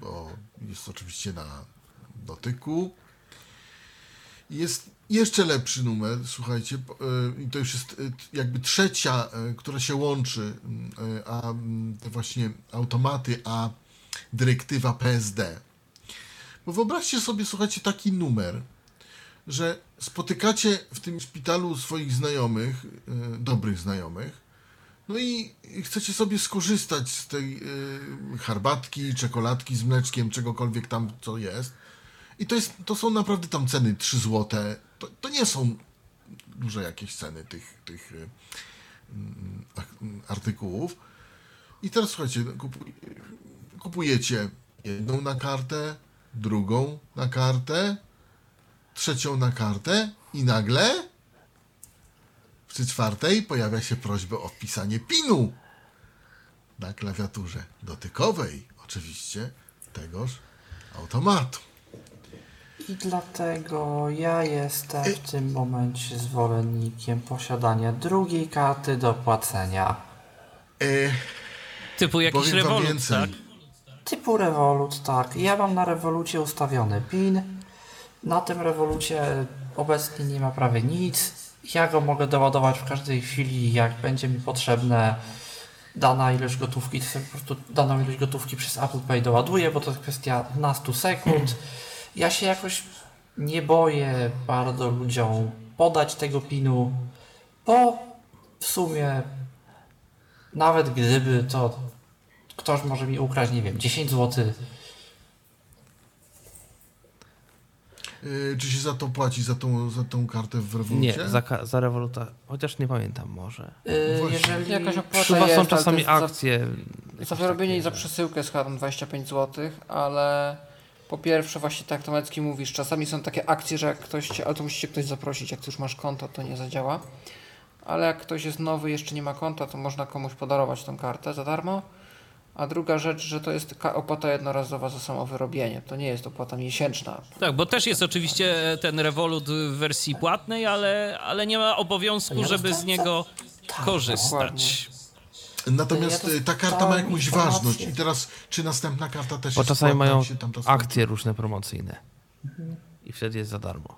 bo jest oczywiście na dotyku. Jest jeszcze lepszy numer, słuchajcie, y, i to już jest y, jakby trzecia, y, która się łączy, a mm, te właśnie automaty, a dyrektywa PSD. Bo wyobraźcie sobie, słuchajcie, taki numer, że spotykacie w tym szpitalu swoich znajomych, dobrych znajomych, no i chcecie sobie skorzystać z tej y, herbatki, czekoladki z mleczkiem, czegokolwiek tam co jest. I to, jest, to są naprawdę tam ceny 3 złote. To, to nie są duże jakieś ceny tych, tych y, mm, ak- artykułów. I teraz słuchajcie, kupuj, kupujecie jedną na kartę, drugą na kartę, trzecią na kartę i nagle przy czwartej pojawia się prośba o wpisanie PIN-u na klawiaturze dotykowej, oczywiście, tegoż automatu. I dlatego ja jestem w tym momencie zwolennikiem posiadania drugiej karty do płacenia. E, Typu jakiś rewolut, więcej. tak? Typu Revolut, tak. Ja mam na Revolucie ustawiony PIN. Na tym Revolucie obecnie nie ma prawie nic. Ja go mogę doładować w każdej chwili, jak będzie mi potrzebne dana ilość gotówki, to po prostu daną ilość gotówki przez Apple Pay doładuję, bo to jest kwestia 15 sekund. Ja się jakoś nie boję bardzo ludziom podać tego pinu, bo w sumie nawet gdyby to ktoś może mi ukraść, nie wiem, 10 zł, Yy, czy się za to płaci, za tą, za tą kartę w rewolucie? Nie, za, za rewoluta, chociaż nie pamiętam może. Yy, jeżeli Jakaś opłata Chyba jest, są czasami za- akcje. Za jakieś wyrobienie i za przesyłkę tam 25 zł, ale po pierwsze właśnie tak jak Tomecki mówisz, czasami są takie akcje, że jak ktoś cię, ale to musicie ktoś zaprosić, jak ty już masz konto, to nie zadziała. Ale jak ktoś jest nowy, jeszcze nie ma konta, to można komuś podarować tą kartę za darmo. A druga rzecz, że to jest opłata jednorazowa za samo wyrobienie. To nie jest opłata miesięczna. Tak, bo też jest oczywiście ten Revolut w wersji płatnej, ale, ale nie ma obowiązku, żeby z niego Tak, korzystać. Natomiast Ja y, ta karta ma jakąś informację. ważność i teraz czy następna karta też Bo jest czasami mają ta akcje różne promocyjne. I wtedy jest za darmo.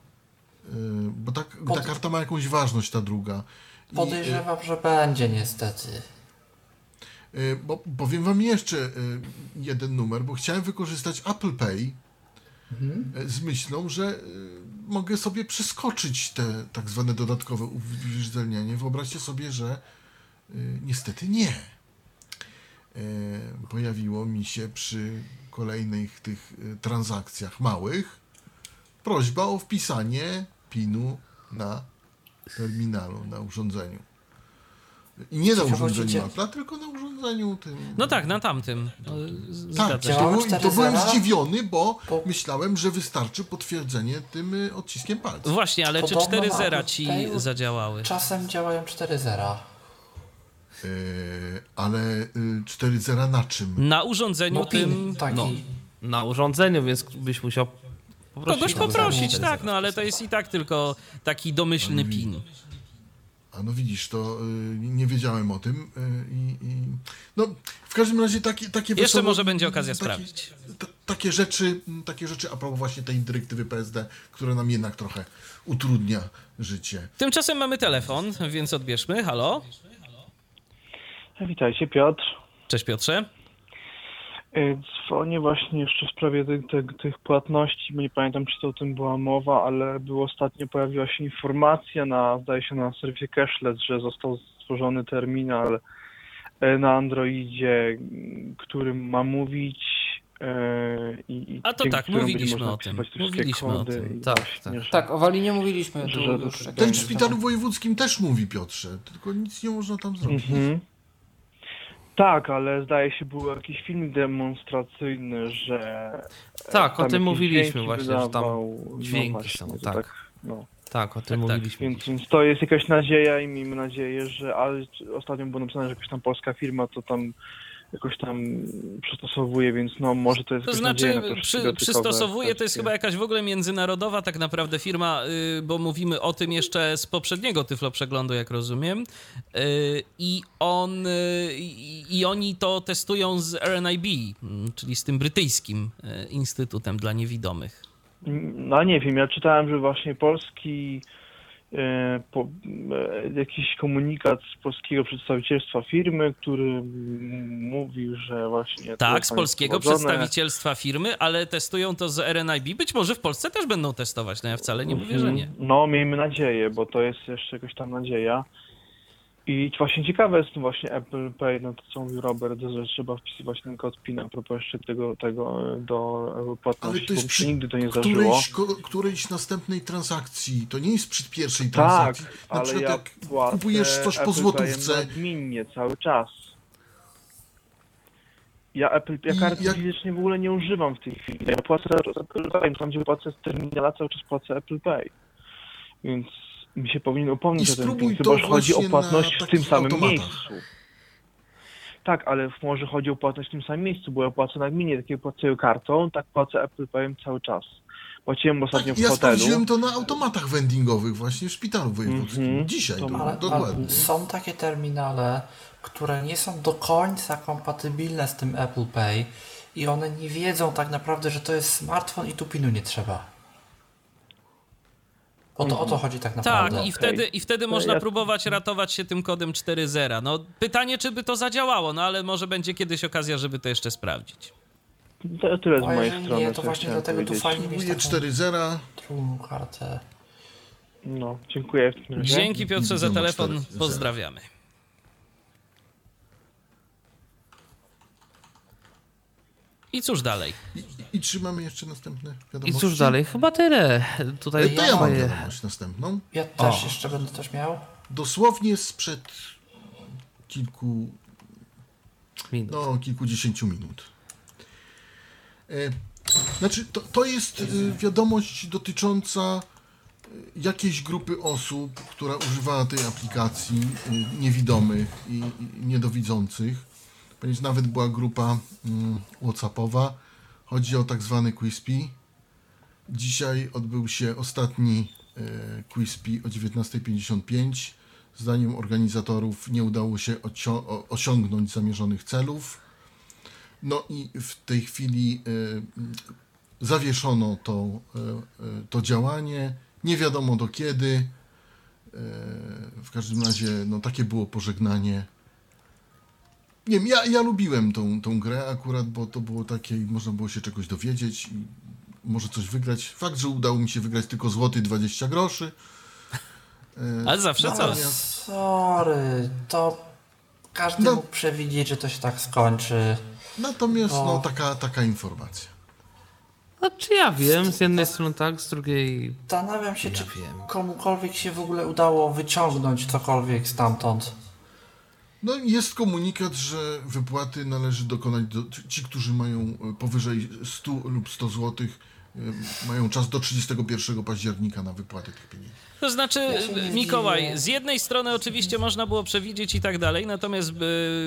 Y, Bo ta, ta Pod- karta ma jakąś ważność, ta druga. I, podejrzewam, że będzie niestety. Y, Bo powiem wam jeszcze y, jeden numer, bo chciałem wykorzystać Apple Pay y, z myślą, że mogę sobie przeskoczyć te tak zwane dodatkowe uwierzytelnianie. Wyobraźcie sobie, że niestety nie. E, Pojawiło mi się przy kolejnych tych transakcjach małych prośba o wpisanie PIN-u na terminalu, na urządzeniu. I nie na urządzeniu Apple'a, tylko na urządzeniu tym. No tak, na tamtym. No, z- Tak, zgadza to, to 4.0? byłem zdziwiony, bo Bo- myślałem, że wystarczy potwierdzenie tym y, odciskiem palca. Właśnie, ale czy Podobno 4 na zera Apple ci zadziałały? Czasem działają 4.0. Yy, ale y, 4.0 na czym? Na urządzeniu No tym. taki. no. Na urządzeniu, więc byś musiał poprosić. Kogoś poprosić, tak, no ale to jest i tak tylko taki domyślny pin. A no widzisz, to y, nie wiedziałem o tym. y, i, i, no, w każdym razie takie, takie Jeszcze wesołe- może będzie okazja takie, sprawdzić. ta- takie rzeczy, takie rzeczy a propos właśnie tej dyrektywy PSD, która nam jednak trochę utrudnia życie. Tymczasem mamy telefon, więc odbierzmy. Halo? Witajcie, Piotr. Cześć Piotrze. Y, Dzwonię właśnie jeszcze w sprawie tych, tych, tych płatności, bo nie pamiętam, czy to o tym była mowa, ale było ostatnio pojawiła się informacja na, zdaje się, na serwisie Cashless, że został stworzony terminal y, na Androidzie, którym ma mówić y, i, i A to tak, mówiliśmy o tym. Mówiliśmy o tym. Tak, właśnie, tak. Tak, o Wali nie mówiliśmy Że- że- Ten w szpitalu wojewódzkim też mówi, Piotrze, tylko nic nie można tam zrobić. Mhm. Tak, ale zdaje się był jakiś film demonstracyjny, że Tak, o tym mówiliśmy właśnie, że tam wydawał. dźwięki no właśnie, są, to tak. no. Tak, o tym Tak, tak. mówiliśmy. Więc, więc to jest jakaś nadzieja i miejmy nadzieję, że ale ostatnio było napisane, że jakaś tam polska firma to tam jakoś tam przystosowuje, więc no może to jest To znaczy, na przy, przystosowuje to jest chyba jakaś w ogóle międzynarodowa tak naprawdę firma, y, bo mówimy o tym jeszcze z poprzedniego Tyflo Przeglądu, jak rozumiem. Y, I on, y, i oni to testują z RNIB, mm, czyli z tym brytyjskim y, Instytutem dla Niewidomych. No nie wiem, ja czytałem, że właśnie polski po, e, jakiś komunikat z polskiego przedstawicielstwa firmy, który mówił, że właśnie Tak, z polskiego przedstawicielstwa firmy, ale testują to z RNIB. Być może w Polsce też będą testować, no ja wcale nie mówię, że nie. No, miejmy nadzieję, bo to jest jeszcze jakaś tam nadzieja. I właśnie ciekawe jest właśnie Apple Pay, no to co mówił Robert, że trzeba wpisywać ten kod PIN a propos jeszcze tego, tego e, do e, Ale płatności, to jest przy nigdy to nie zdarzyło. którejś, ko, którejś następnej transakcji. To nie jest przy pierwszej Tak, transakcji. Na ale ja kupujesz coś po Apple złotówce, Payem Nagminnie cały czas. Ja Apple, ja karty jak- fizycznie w ogóle nie używam w tej chwili. Ja płacę z Apple Pay, tam gdzie płacę z terminala, cały czas płacę Apple Pay. Więc mi się powinien I upomnieć o ten to chyba że chodzi o płatność w tym samym automatach. miejscu. Tak, ale może chodzi o płatność w tym samym miejscu, bo ja płacę na gminie, tak jak płacę kartą, tak płacę Apple Payem cały czas. Płaciłem ostatnio tak, w ja hotelu. sprawdziłem to na automatach vendingowych właśnie w szpitalu wojewódzkim. Mhm. Dzisiaj, To- to, Ale, dokładnie. ale są takie terminale, które nie są do końca kompatybilne z tym Apple Pay i one nie wiedzą tak naprawdę, że to jest smartfon i tu pinu nie trzeba. Bo to o to chodzi tak naprawdę. Tak, i wtedy, i wtedy można ja- próbować ratować się tym kodem 4.0. No pytanie, czy by to zadziałało, no ale może będzie kiedyś okazja, żeby to jeszcze sprawdzić. To tyle z mojej strony. nie, to właśnie dlatego tu fajnie mieć Próbuję taką 4.0. drugą kartę. No, dziękuję. Dzięki Piotrze za telefon, 4.0. pozdrawiamy. I cóż dalej? I, I czy mamy jeszcze następne I wiadomości? cóż dalej? Chyba tyle. Tutaj To ja mam wiadomość następną. Ja też O. jeszcze będę coś miał. Dosłownie sprzed kilku, minut. no kilkudziesięciu minut. E, znaczy, to, to jest e, wiadomość dotycząca e, jakiejś grupy osób, która używała tej aplikacji, niewidomych i, i niedowidzących, ponieważ nawet była grupa mm, Whatsappowa. Chodzi o tak zwany Quispy. Dzisiaj odbył się ostatni Quispy o 19.55. Zdaniem organizatorów nie udało się osiągnąć zamierzonych celów. No i w tej chwili e, zawieszono to, e, to działanie. Nie wiadomo do kiedy. W każdym razie no, takie było pożegnanie. Nie wiem, ja, ja lubiłem tą, tą grę akurat, bo to było takie, można było się czegoś dowiedzieć i może coś wygrać. Fakt, że udało mi się wygrać tylko złoty 20 groszy. E, Ale zawsze No, coś. sorry, to każdy No. mógł przewidzieć, że to się tak skończy. Natomiast O. no, taka, taka informacja. Znaczy ja wiem, z jednej strony tak, z drugiej... Zastanawiam się, Ja czy wiem. komukolwiek się w ogóle udało wyciągnąć cokolwiek stamtąd. No jest komunikat, że wypłaty należy dokonać do, ci, którzy mają e, powyżej 100 lub 100 zł, mają czas do 31 października na wypłatę tych pieniędzy. To znaczy, Mikołaj, z jednej strony oczywiście można było przewidzieć i tak dalej, natomiast e,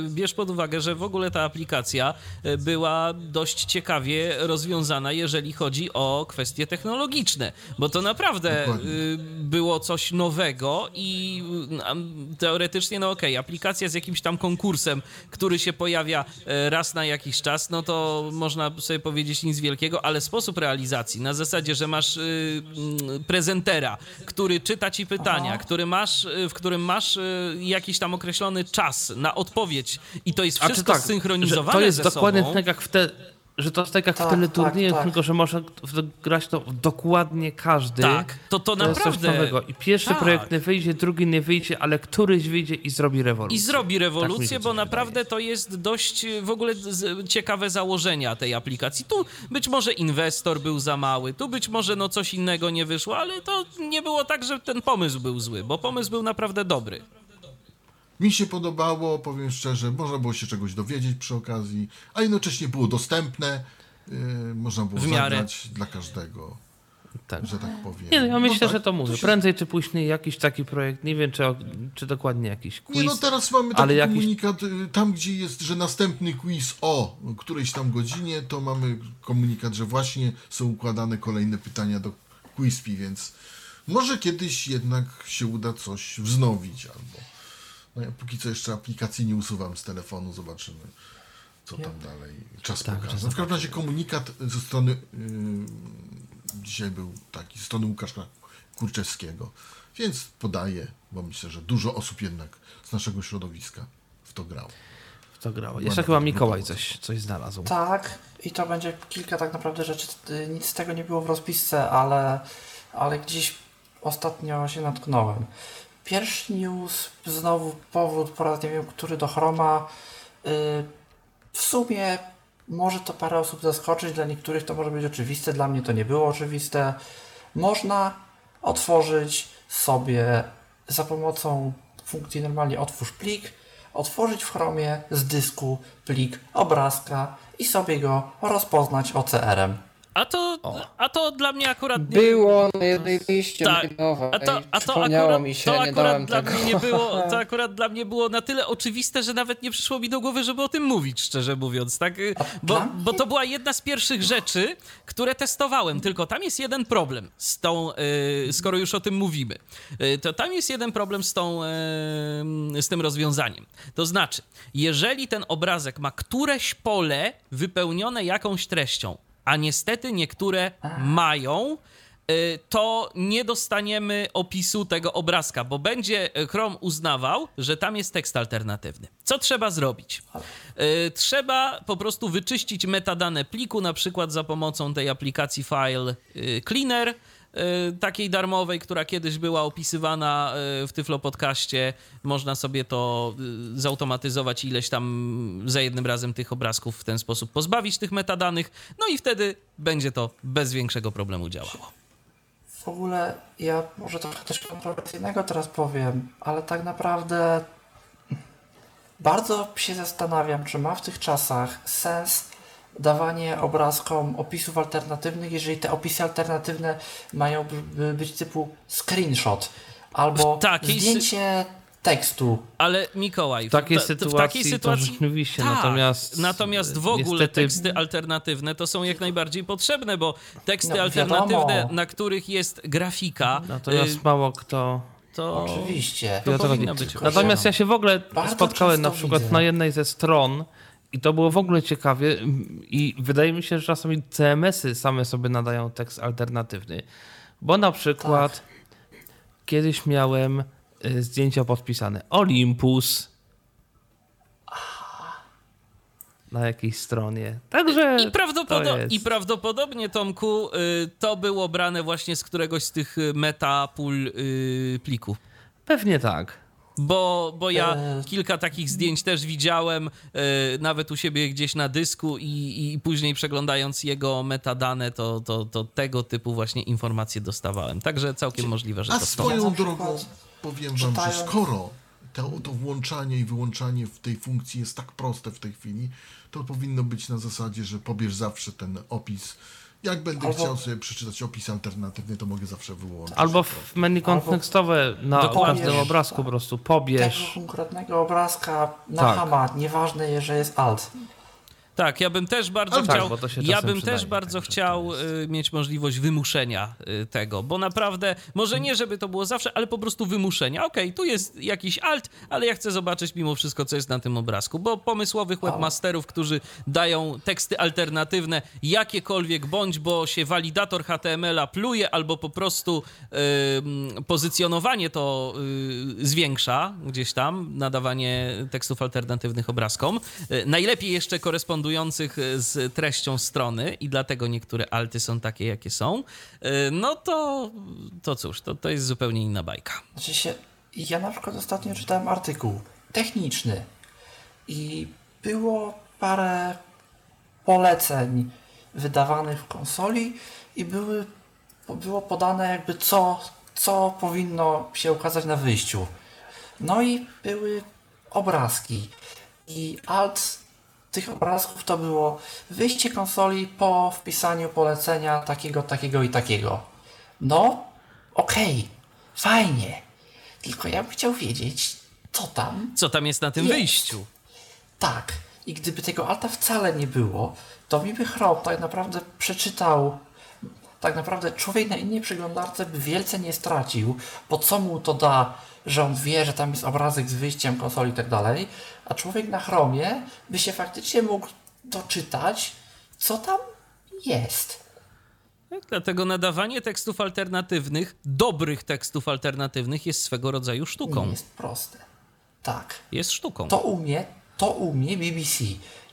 bierz pod uwagę, że w ogóle ta aplikacja e, była dość ciekawie rozwiązana, jeżeli chodzi o kwestie technologiczne, bo to naprawdę Dokładnie. e, było coś nowego i mm, teoretycznie, no okej, aplikacja z jakimś tam konkursem, który się pojawia raz na jakiś czas, no to można sobie powiedzieć nic wielkiego, ale sposób realizacji na zasadzie, że masz mm, prezentera, który czyta ci pytania, który masz, y, w którym masz y, jakiś tam określony czas na odpowiedź i to jest A wszystko tak, zsynchronizowane że to jest ze dokładnie sobą. tak jak w te, że to jest tak jak Tak, w teleturniejach, tak, tak. tylko że to grać to dokładnie każdy. Tak, to to To jest coś naprawdę... nowego. I pierwszy Tak. projekt nie wyjdzie, drugi nie wyjdzie, ale któryś wyjdzie i zrobi rewolucję. I zrobi Tak rewolucję, bo naprawdę wydaje. to jest dość y, w ogóle ciekawe założenia tej aplikacji. Tu być może inwestor był za mały, tu być może no coś innego nie wyszło, ale to nie było tak, że ten pomysł był zły, bo pomysł był naprawdę dobry. Mi się podobało, powiem szczerze, można było się czegoś dowiedzieć przy okazji, a jednocześnie było dostępne, yy, można było zagrać dla każdego, Tak. że tak powiem. Nie, no, ja myślę, tak, że to mówię. się- Prędzej czy później jakiś taki projekt, nie wiem czy, czy dokładnie jakiś quiz. Nie, no teraz mamy taki jakiś- komunikat, y, tam gdzie jest, że następny quiz o którejś tam godzinie, to mamy komunikat, że właśnie są układane kolejne pytania do Quizpi, więc może kiedyś jednak się uda coś wznowić, albo no ja póki co jeszcze aplikacji nie usuwam z telefonu, zobaczymy co tam dalej czas Tak, pokaże. że No, w każdym razie komunikat ze strony y, dzisiaj był taki, ze strony Łukasza Kurczewskiego, więc podaję, bo myślę, że dużo osób jednak z naszego środowiska w to grało. W to grało. Jeszcze chyba Mikołaj coś, coś znalazł. Tak, i to będzie kilka tak naprawdę rzeczy. Nic z tego nie było w rozpisce, ale, ale gdzieś ostatnio się natknąłem. Pierwszy news, znowu powrót po raz nie wiem, który do Chroma. Y, W sumie może to parę osób zaskoczyć, dla niektórych to może być oczywiste, dla mnie to nie było oczywiste. Można otworzyć sobie za pomocą funkcji normalnie otwórz plik, otworzyć w Chromie z dysku plik obrazka i sobie go rozpoznać OCR-em. A to, a to dla mnie akurat nie, Było na jednej liście Tak, mailowej. A to, a to akurat, mi się, to nie akurat dałem dla tego. mnie nie było, [laughs] to akurat dla mnie było na tyle oczywiste, że nawet nie przyszło mi do głowy, żeby o tym mówić, szczerze mówiąc, tak? Y, Bo, bo to była jedna z pierwszych rzeczy, które testowałem, tylko tam jest jeden problem z tą, y, skoro już o tym mówimy, y, to tam jest jeden problem z tą, z tym rozwiązaniem. To znaczy, jeżeli ten obrazek ma któreś pole wypełnione jakąś treścią, a niestety niektóre mają, y, to nie dostaniemy opisu tego obrazka, bo będzie Chrome uznawał, że tam jest tekst alternatywny. Co trzeba zrobić? Y, trzeba po prostu wyczyścić metadane pliku, na przykład za pomocą tej aplikacji File y, Cleaner, takiej darmowej, która kiedyś była opisywana w Tyflo Podcaście. Można sobie to zautomatyzować ileś tam za jednym razem tych obrazków w ten sposób pozbawić tych metadanych, no i wtedy będzie to bez większego problemu działało. W ogóle ja może trochę też kontrowersyjnego teraz powiem, ale tak naprawdę bardzo się zastanawiam, czy ma w tych czasach sens dawanie obrazkom opisów alternatywnych, jeżeli te opisy alternatywne mają być typu screenshot albo zdjęcie tekstu. Ale Mikołaj, w takiej, sytuacji, w takiej sytuacji to rzeczywiście, tak, natomiast natomiast w ogóle niestety... teksty alternatywne to są jak najbardziej potrzebne, bo teksty no, alternatywne, wiadomo. na których jest grafika. Natomiast y mało kto to oczywiście. To powinno być Natomiast ja się w ogóle Bardzo spotkałem na przykład widzę. na jednej ze stron i to było w ogóle ciekawie i wydaje mi się, że czasami CMS-y same sobie nadają tekst alternatywny. Bo na przykład tak. kiedyś miałem y, zdjęcia podpisane Olympus na jakiejś stronie. Także I, prawdopodob I prawdopodobnie, Tomku, y, to było brane właśnie z któregoś z tych y, meta pól plików. Pewnie tak. Bo, bo ja e. kilka takich zdjęć też widziałem, e, nawet u siebie gdzieś na dysku i, i później przeglądając jego metadane, to, to, to tego typu właśnie informacje dostawałem. Także całkiem możliwe, że A to swoją drogą powiem wam, że skoro to, to włączanie i wyłączanie w tej funkcji jest tak proste w tej chwili, to powinno być na zasadzie, że pobierz zawsze ten opis jak będę Albo... chciał sobie przeczytać opis alternatywny, to mogę zawsze wyłączyć. Albo w menu kontekstowe na Dokładnie. każdym obrazku po prostu pobierz. Tego konkretnego obrazka na tak. hama, nieważne, że jest alt. Tak, ja bym też bardzo tak, chciał. ja bym też bardzo chciał y, mieć możliwość wymuszenia y, tego, bo naprawdę, może nie, żeby to było zawsze, ale po prostu wymuszenia. Okej, okay, tu jest jakiś alt, ale ja chcę zobaczyć mimo wszystko, co jest na tym obrazku, bo pomysłowych webmasterów, którzy dają teksty alternatywne, jakiekolwiek bądź, bo się walidator HTML-a pluje, albo po prostu y, pozycjonowanie to y, zwiększa gdzieś tam, nadawanie tekstów alternatywnych obrazkom. Y, najlepiej jeszcze koresponduje korespondujących e, z treścią strony i dlatego niektóre alty są takie, jakie są, e, no to, to cóż, to, to jest zupełnie inna bajka. Znaczy się, ja na przykład ostatnio czytałem artykuł techniczny i było parę poleceń wydawanych w konsoli i były, było podane jakby co, co powinno się ukazać na wyjściu. No i były obrazki. I alt tych obrazków to było wyjście konsoli po wpisaniu polecenia takiego, takiego i takiego. No, okej, okay, fajnie. Tylko ja bym chciał wiedzieć, co tam. Co tam jest na tym jest. wyjściu? Tak. I gdyby tego alta wcale nie było, to mi by Chrome tak naprawdę przeczytał. Tak naprawdę człowiek na innej przeglądarce by wielce nie stracił, bo co mu to da, że on wie, że tam jest obrazek z wyjściem konsoli i tak dalej, a człowiek na Chromie by się faktycznie mógł doczytać, co tam jest. Tak, dlatego nadawanie tekstów alternatywnych, dobrych tekstów alternatywnych jest swego rodzaju sztuką. Nie jest proste. Tak. Jest sztuką. To umie, to umie BBC.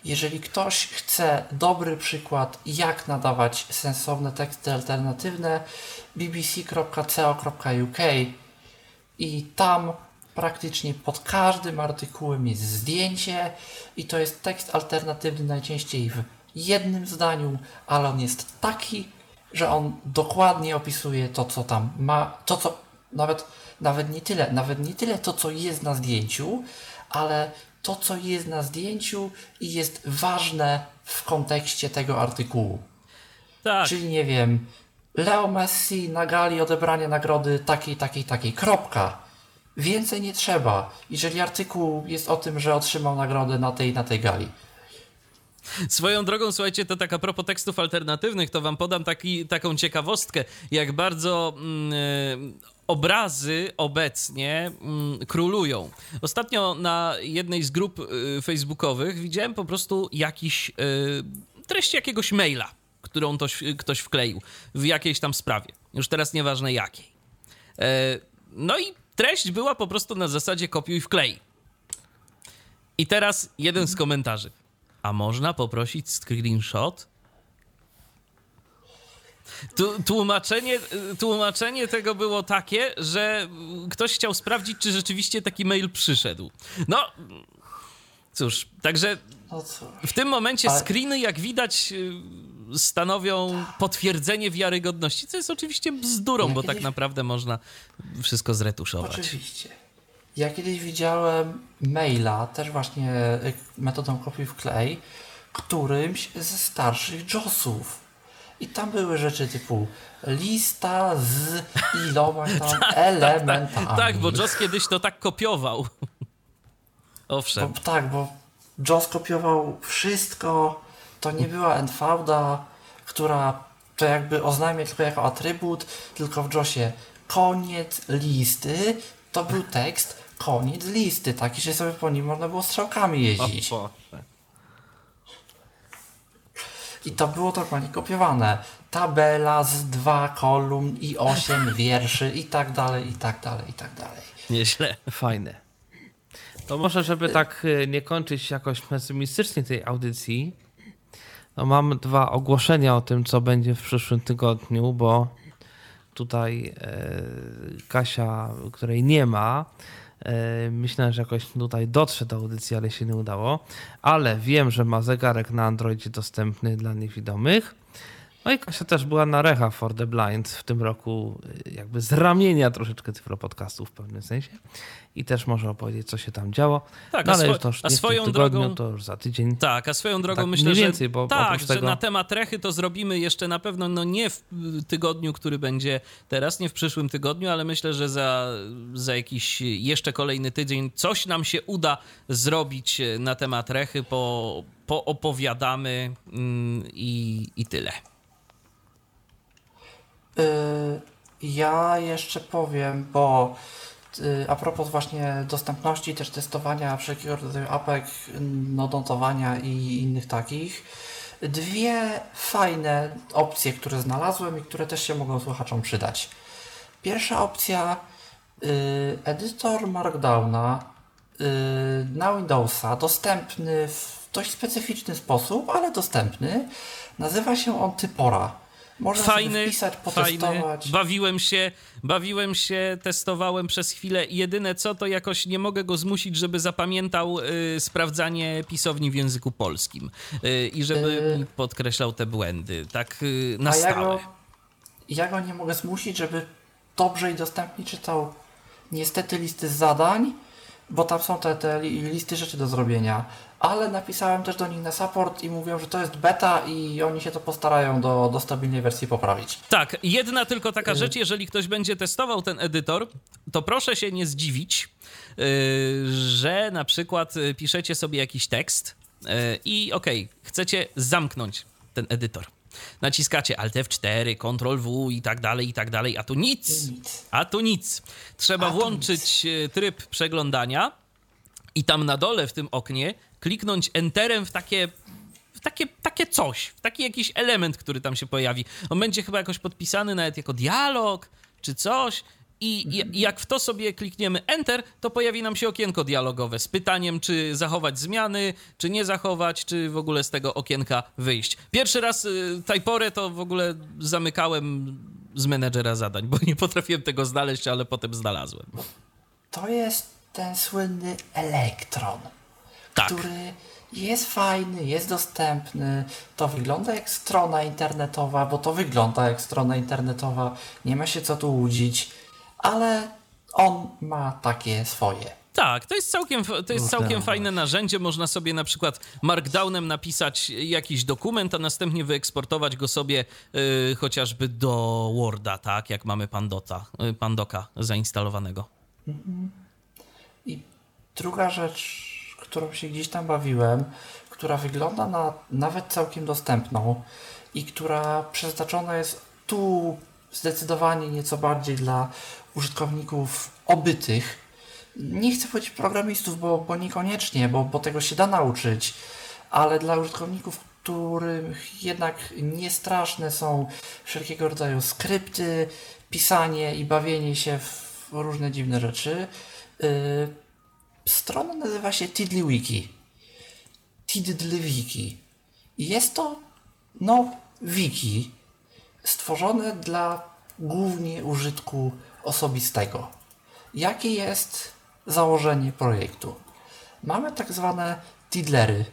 Jeżeli ktoś chce dobry przykład, jak nadawać sensowne teksty alternatywne, bbc.co.uk i tam praktycznie pod każdym artykułem jest zdjęcie i to jest tekst alternatywny najczęściej w jednym zdaniu, ale on jest taki, że on dokładnie opisuje to, co tam ma, to co nawet, nawet nie tyle, nawet nie tyle to, co jest na zdjęciu, ale to, co jest na zdjęciu i jest ważne w kontekście tego artykułu. Tak. Czyli nie wiem, Leo Messi na gali odebranie nagrody takiej, takiej, takiej, kropka. Więcej nie trzeba, jeżeli artykuł jest o tym, że otrzymał nagrodę na tej na tej gali. Swoją drogą, słuchajcie, to tak a propos tekstów alternatywnych, to wam podam taki, taką ciekawostkę, jak bardzo mm, obrazy obecnie mm, królują. Ostatnio na jednej z grup y, facebookowych widziałem po prostu jakiś y, treść jakiegoś maila, którą ktoś, ktoś wkleił w jakiejś tam sprawie Już teraz nieważne jakiej. E, no i treść była po prostu na zasadzie kopiuj wklej. I teraz jeden z komentarzy. A można poprosić screenshot? Tłumaczenie, tłumaczenie tego było takie, że ktoś chciał sprawdzić, czy rzeczywiście taki mail przyszedł. No, cóż, także No w tym momencie screeny, jak widać, y, stanowią potwierdzenie wiarygodności, co jest oczywiście bzdurą, Ja bo tak naprawdę można wszystko zretuszować. Oczywiście. Ja kiedyś widziałem maila, też właśnie y, metodą kopiuj wklej, którymś ze starszych JOSów. I tam były rzeczy typu lista z iloma tam [laughs] elementami. Tak, bo Joss kiedyś to tak kopiował. [laughs] Owszem. Bo, tak, bo JOS kopiował wszystko. To nie była NVDA, która to jakby oznajmia tylko jako atrybut, tylko w JOSie koniec listy to był tekst koniec listy, taki, że sobie po nim można było strzałkami jeździć. I to było dokładnie kopiowane. Tabela z dwa kolumn i osiem [laughs] wierszy i tak dalej, i tak dalej, i tak dalej. Nieźle. Fajne. To może, żeby tak y, nie kończyć jakoś pesymistycznie tej audycji, no mam dwa ogłoszenia o tym, co będzie w przyszłym tygodniu, bo tutaj e, Kasia, której nie ma, myślałem, że jakoś tutaj dotrze do audycji, ale się nie udało. Ale wiem, że ma zegarek na Androidzie dostępny dla niewidomych. No i Kasia też była na Recha for the Blind w tym roku, y, jakby z ramienia troszeczkę cyfropodcastów w pewnym sensie. I też może opowiedzieć, co się tam działo. Tak, no, a ale swo- już to już a swoją tygodniu, drogą- to już za tydzień. Tak, a swoją drogą Tak myślę, mniej że więcej, bo tak, oprócz że tego- na temat rechy to zrobimy jeszcze na pewno, no nie w y, tygodniu, który będzie teraz, nie w przyszłym tygodniu, ale myślę, że za, za jakiś jeszcze kolejny tydzień coś nam się uda zrobić y, na temat rechy, po, poopowiadamy mm, i, i tyle. Y, Ja jeszcze powiem, bo y, a propos właśnie dostępności, też testowania wszelkiego rodzaju apek, no, notowania i innych takich, dwie fajne opcje, które znalazłem i które też się mogą słuchaczom przydać. Pierwsza opcja, y, edytor Markdowna na Windowsa, dostępny w dość specyficzny sposób, ale dostępny. Nazywa się on Typora. Można Fajny, wpisać, fajny, bawiłem się, bawiłem się, testowałem przez chwilę. Jedyne co, to jakoś nie mogę go zmusić, żeby zapamiętał y, sprawdzanie pisowni w języku polskim y, i żeby Y. podkreślał te błędy, tak y, na A ja stałe. go, ja go nie mogę zmusić, żeby dobrze i dostępnie czytał niestety listy zadań, bo tam są te, te li- listy rzeczy do zrobienia. Ale napisałem też do nich na support i mówią, że to jest beta i oni się to postarają do, do stabilnej wersji poprawić. Tak, jedna tylko taka rzecz, jeżeli ktoś będzie testował ten edytor, to proszę się nie zdziwić, y, że na przykład y, piszecie sobie jakiś tekst y, i okej, chcecie zamknąć ten edytor. Naciskacie Alt F4, Ctrl W i tak dalej, i tak dalej, a tu nic. Nic. A tu nic. Trzeba tu włączyć y, tryb przeglądania i tam na dole w tym oknie kliknąć Enterem w takie takie, takie coś, taki jakiś element, który tam się pojawi. On będzie chyba jakoś podpisany nawet jako dialog czy coś. I i- jak w to sobie klikniemy Enter, to pojawi nam się okienko dialogowe z pytaniem, czy zachować zmiany, czy nie zachować, czy w ogóle z tego okienka wyjść. Pierwszy raz y, to w ogóle zamykałem z menedżera zadań, bo nie potrafiłem tego znaleźć, ale potem znalazłem. To jest ten słynny Elektron, Tak. który jest fajny, jest dostępny. To wygląda jak strona internetowa, bo to wygląda jak strona internetowa. Nie ma się co tu łudzić, ale on ma takie swoje. Tak, to jest całkiem, to jest Kurde, całkiem no fajne narzędzie. Można sobie na przykład markdownem napisać jakiś dokument, a następnie wyeksportować go sobie y, chociażby do Worda, tak jak mamy Pandota, y, Pandoka zainstalowanego. I druga rzecz, którą się gdzieś tam bawiłem, która wygląda na nawet całkiem dostępną i która przeznaczona jest tu zdecydowanie nieco bardziej dla użytkowników obytych. Nie chcę powiedzieć programistów, bo, bo niekoniecznie, bo, bo tego się da nauczyć, ale dla użytkowników których jednak niestraszne są wszelkiego rodzaju skrypty, pisanie i bawienie się w różne dziwne rzeczy. Strona nazywa się TiddlyWiki. TiddlyWiki. Jest to, no, wiki stworzone dla głównie użytku osobistego. Jakie jest założenie projektu? Mamy tak zwane tidlery,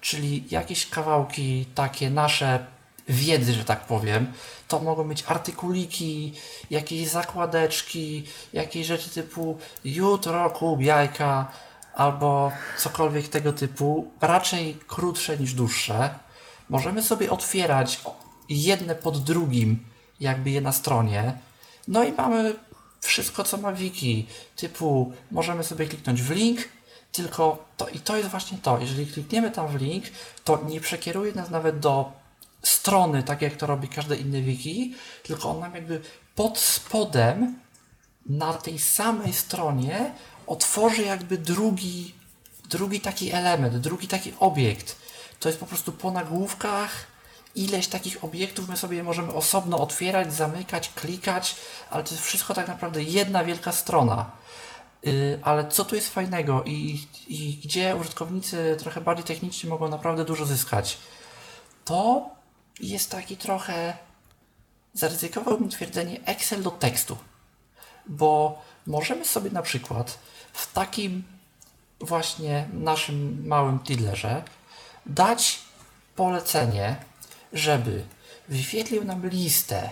czyli jakieś kawałki takie nasze wiedzy, że tak powiem. To mogą być artykuliki, jakieś zakładeczki, jakieś rzeczy typu jutro kup jajka albo cokolwiek tego typu, raczej krótsze niż dłuższe. Możemy sobie otwierać jedne pod drugim, jakby je na stronie. No i mamy wszystko, co ma wiki, typu możemy sobie kliknąć w link, tylko to i to jest właśnie to, jeżeli klikniemy tam w link, to nie przekieruje nas nawet do strony, tak jak to robi każde inne wiki, tylko on nam jakby pod spodem na tej samej stronie otworzy jakby drugi, drugi taki element, drugi taki obiekt. To jest po prostu po nagłówkach ileś takich obiektów my sobie możemy osobno otwierać, zamykać, klikać, ale to jest wszystko tak naprawdę jedna wielka strona. Yy, ale co tu jest fajnego i, i gdzie użytkownicy trochę bardziej techniczni mogą naprawdę dużo zyskać? To jest taki trochę, zaryzykowałbym twierdzenie, Excel do tekstu. Bo możemy sobie na przykład w takim właśnie naszym małym Tidlerze dać polecenie, żeby wyświetlił nam listę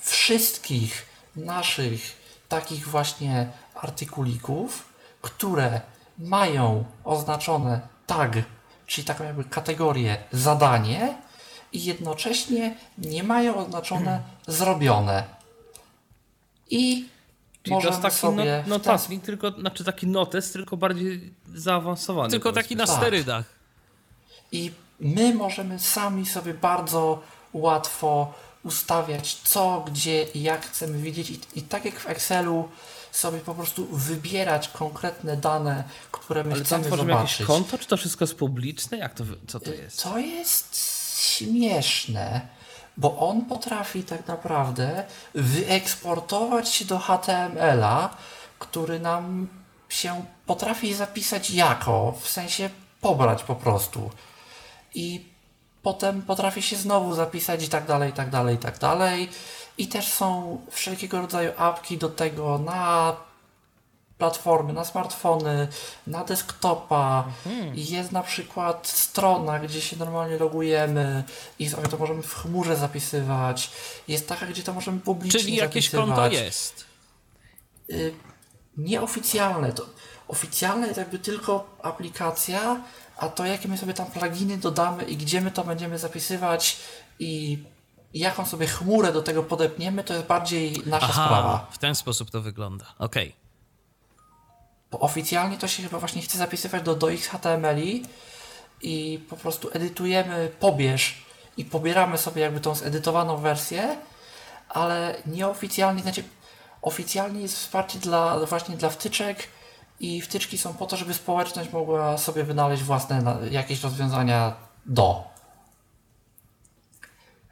wszystkich naszych takich właśnie artykulików, które mają oznaczone tag, czyli taką jakby kategorię zadanie i jednocześnie nie mają oznaczone zrobione. I Czyli to możemy jest taki sobie no, w ten tylko, znaczy taki notes, tylko bardziej zaawansowany. Tylko taki na Tak. sterydach. I my możemy sami sobie bardzo łatwo ustawiać co, gdzie i jak chcemy widzieć. I, i tak jak w Excelu sobie po prostu wybierać konkretne dane, które my Ale chcemy tworzymy zobaczyć. jakieś konto, czy to wszystko jest publiczne? Jak to, co to jest? To jest śmieszne, bo on potrafi tak naprawdę wyeksportować się do HTML-a, który nam się potrafi zapisać jako, w sensie pobrać po prostu. I potem potrafi się znowu zapisać i tak dalej, i tak dalej, i tak dalej. I też są wszelkiego rodzaju apki do tego na platformy, na smartfony, na desktopa. I Jest na przykład strona, gdzie się normalnie logujemy i sobie to możemy w chmurze zapisywać. Jest taka, gdzie to możemy publicznie Czyli jakieś zapisywać. konto jest. Y, nieoficjalne. To oficjalne jest jakby tylko aplikacja, a to jakie my sobie tam pluginy dodamy i gdzie my to będziemy zapisywać i jaką sobie chmurę do tego podepniemy, to jest bardziej nasza sprawa. Aha, w ten sposób to wygląda. Okej. Bo oficjalnie to się chyba właśnie chce zapisywać do, do XHTML-i i po prostu edytujemy pobierz i pobieramy sobie jakby tą zedytowaną wersję, ale nieoficjalnie, znaczy oficjalnie jest wsparcie dla, właśnie dla wtyczek i wtyczki są po to, żeby społeczność mogła sobie wynaleźć własne jakieś rozwiązania do.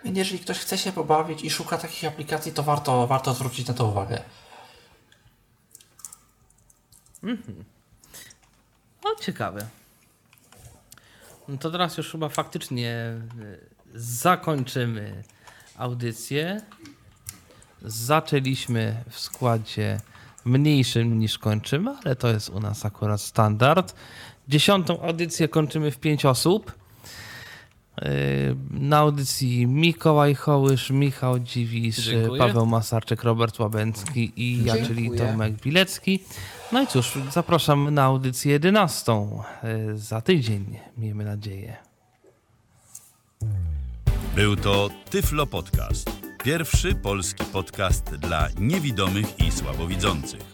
Więc jeżeli ktoś chce się pobawić i szuka takich aplikacji, to warto, warto zwrócić na to uwagę. No ciekawe. No to teraz już chyba faktycznie y, zakończymy audycję. Zaczęliśmy w składzie mniejszym niż kończymy, ale to jest u nas akurat standard. Dziesiątą audycję kończymy w pięć osób. Y, Na audycji Mikołaj Hołysz, Michał Dziwisz, Dziękuję. Paweł Masarczyk, Robert Łabęcki i ja, czyli Dziękuję. Tomek Bilecki. No i cóż, zapraszam na audycję 11 y, za tydzień, miejmy nadzieję. Był to Tyflo Podcast. Pierwszy polski podcast dla niewidomych i słabowidzących.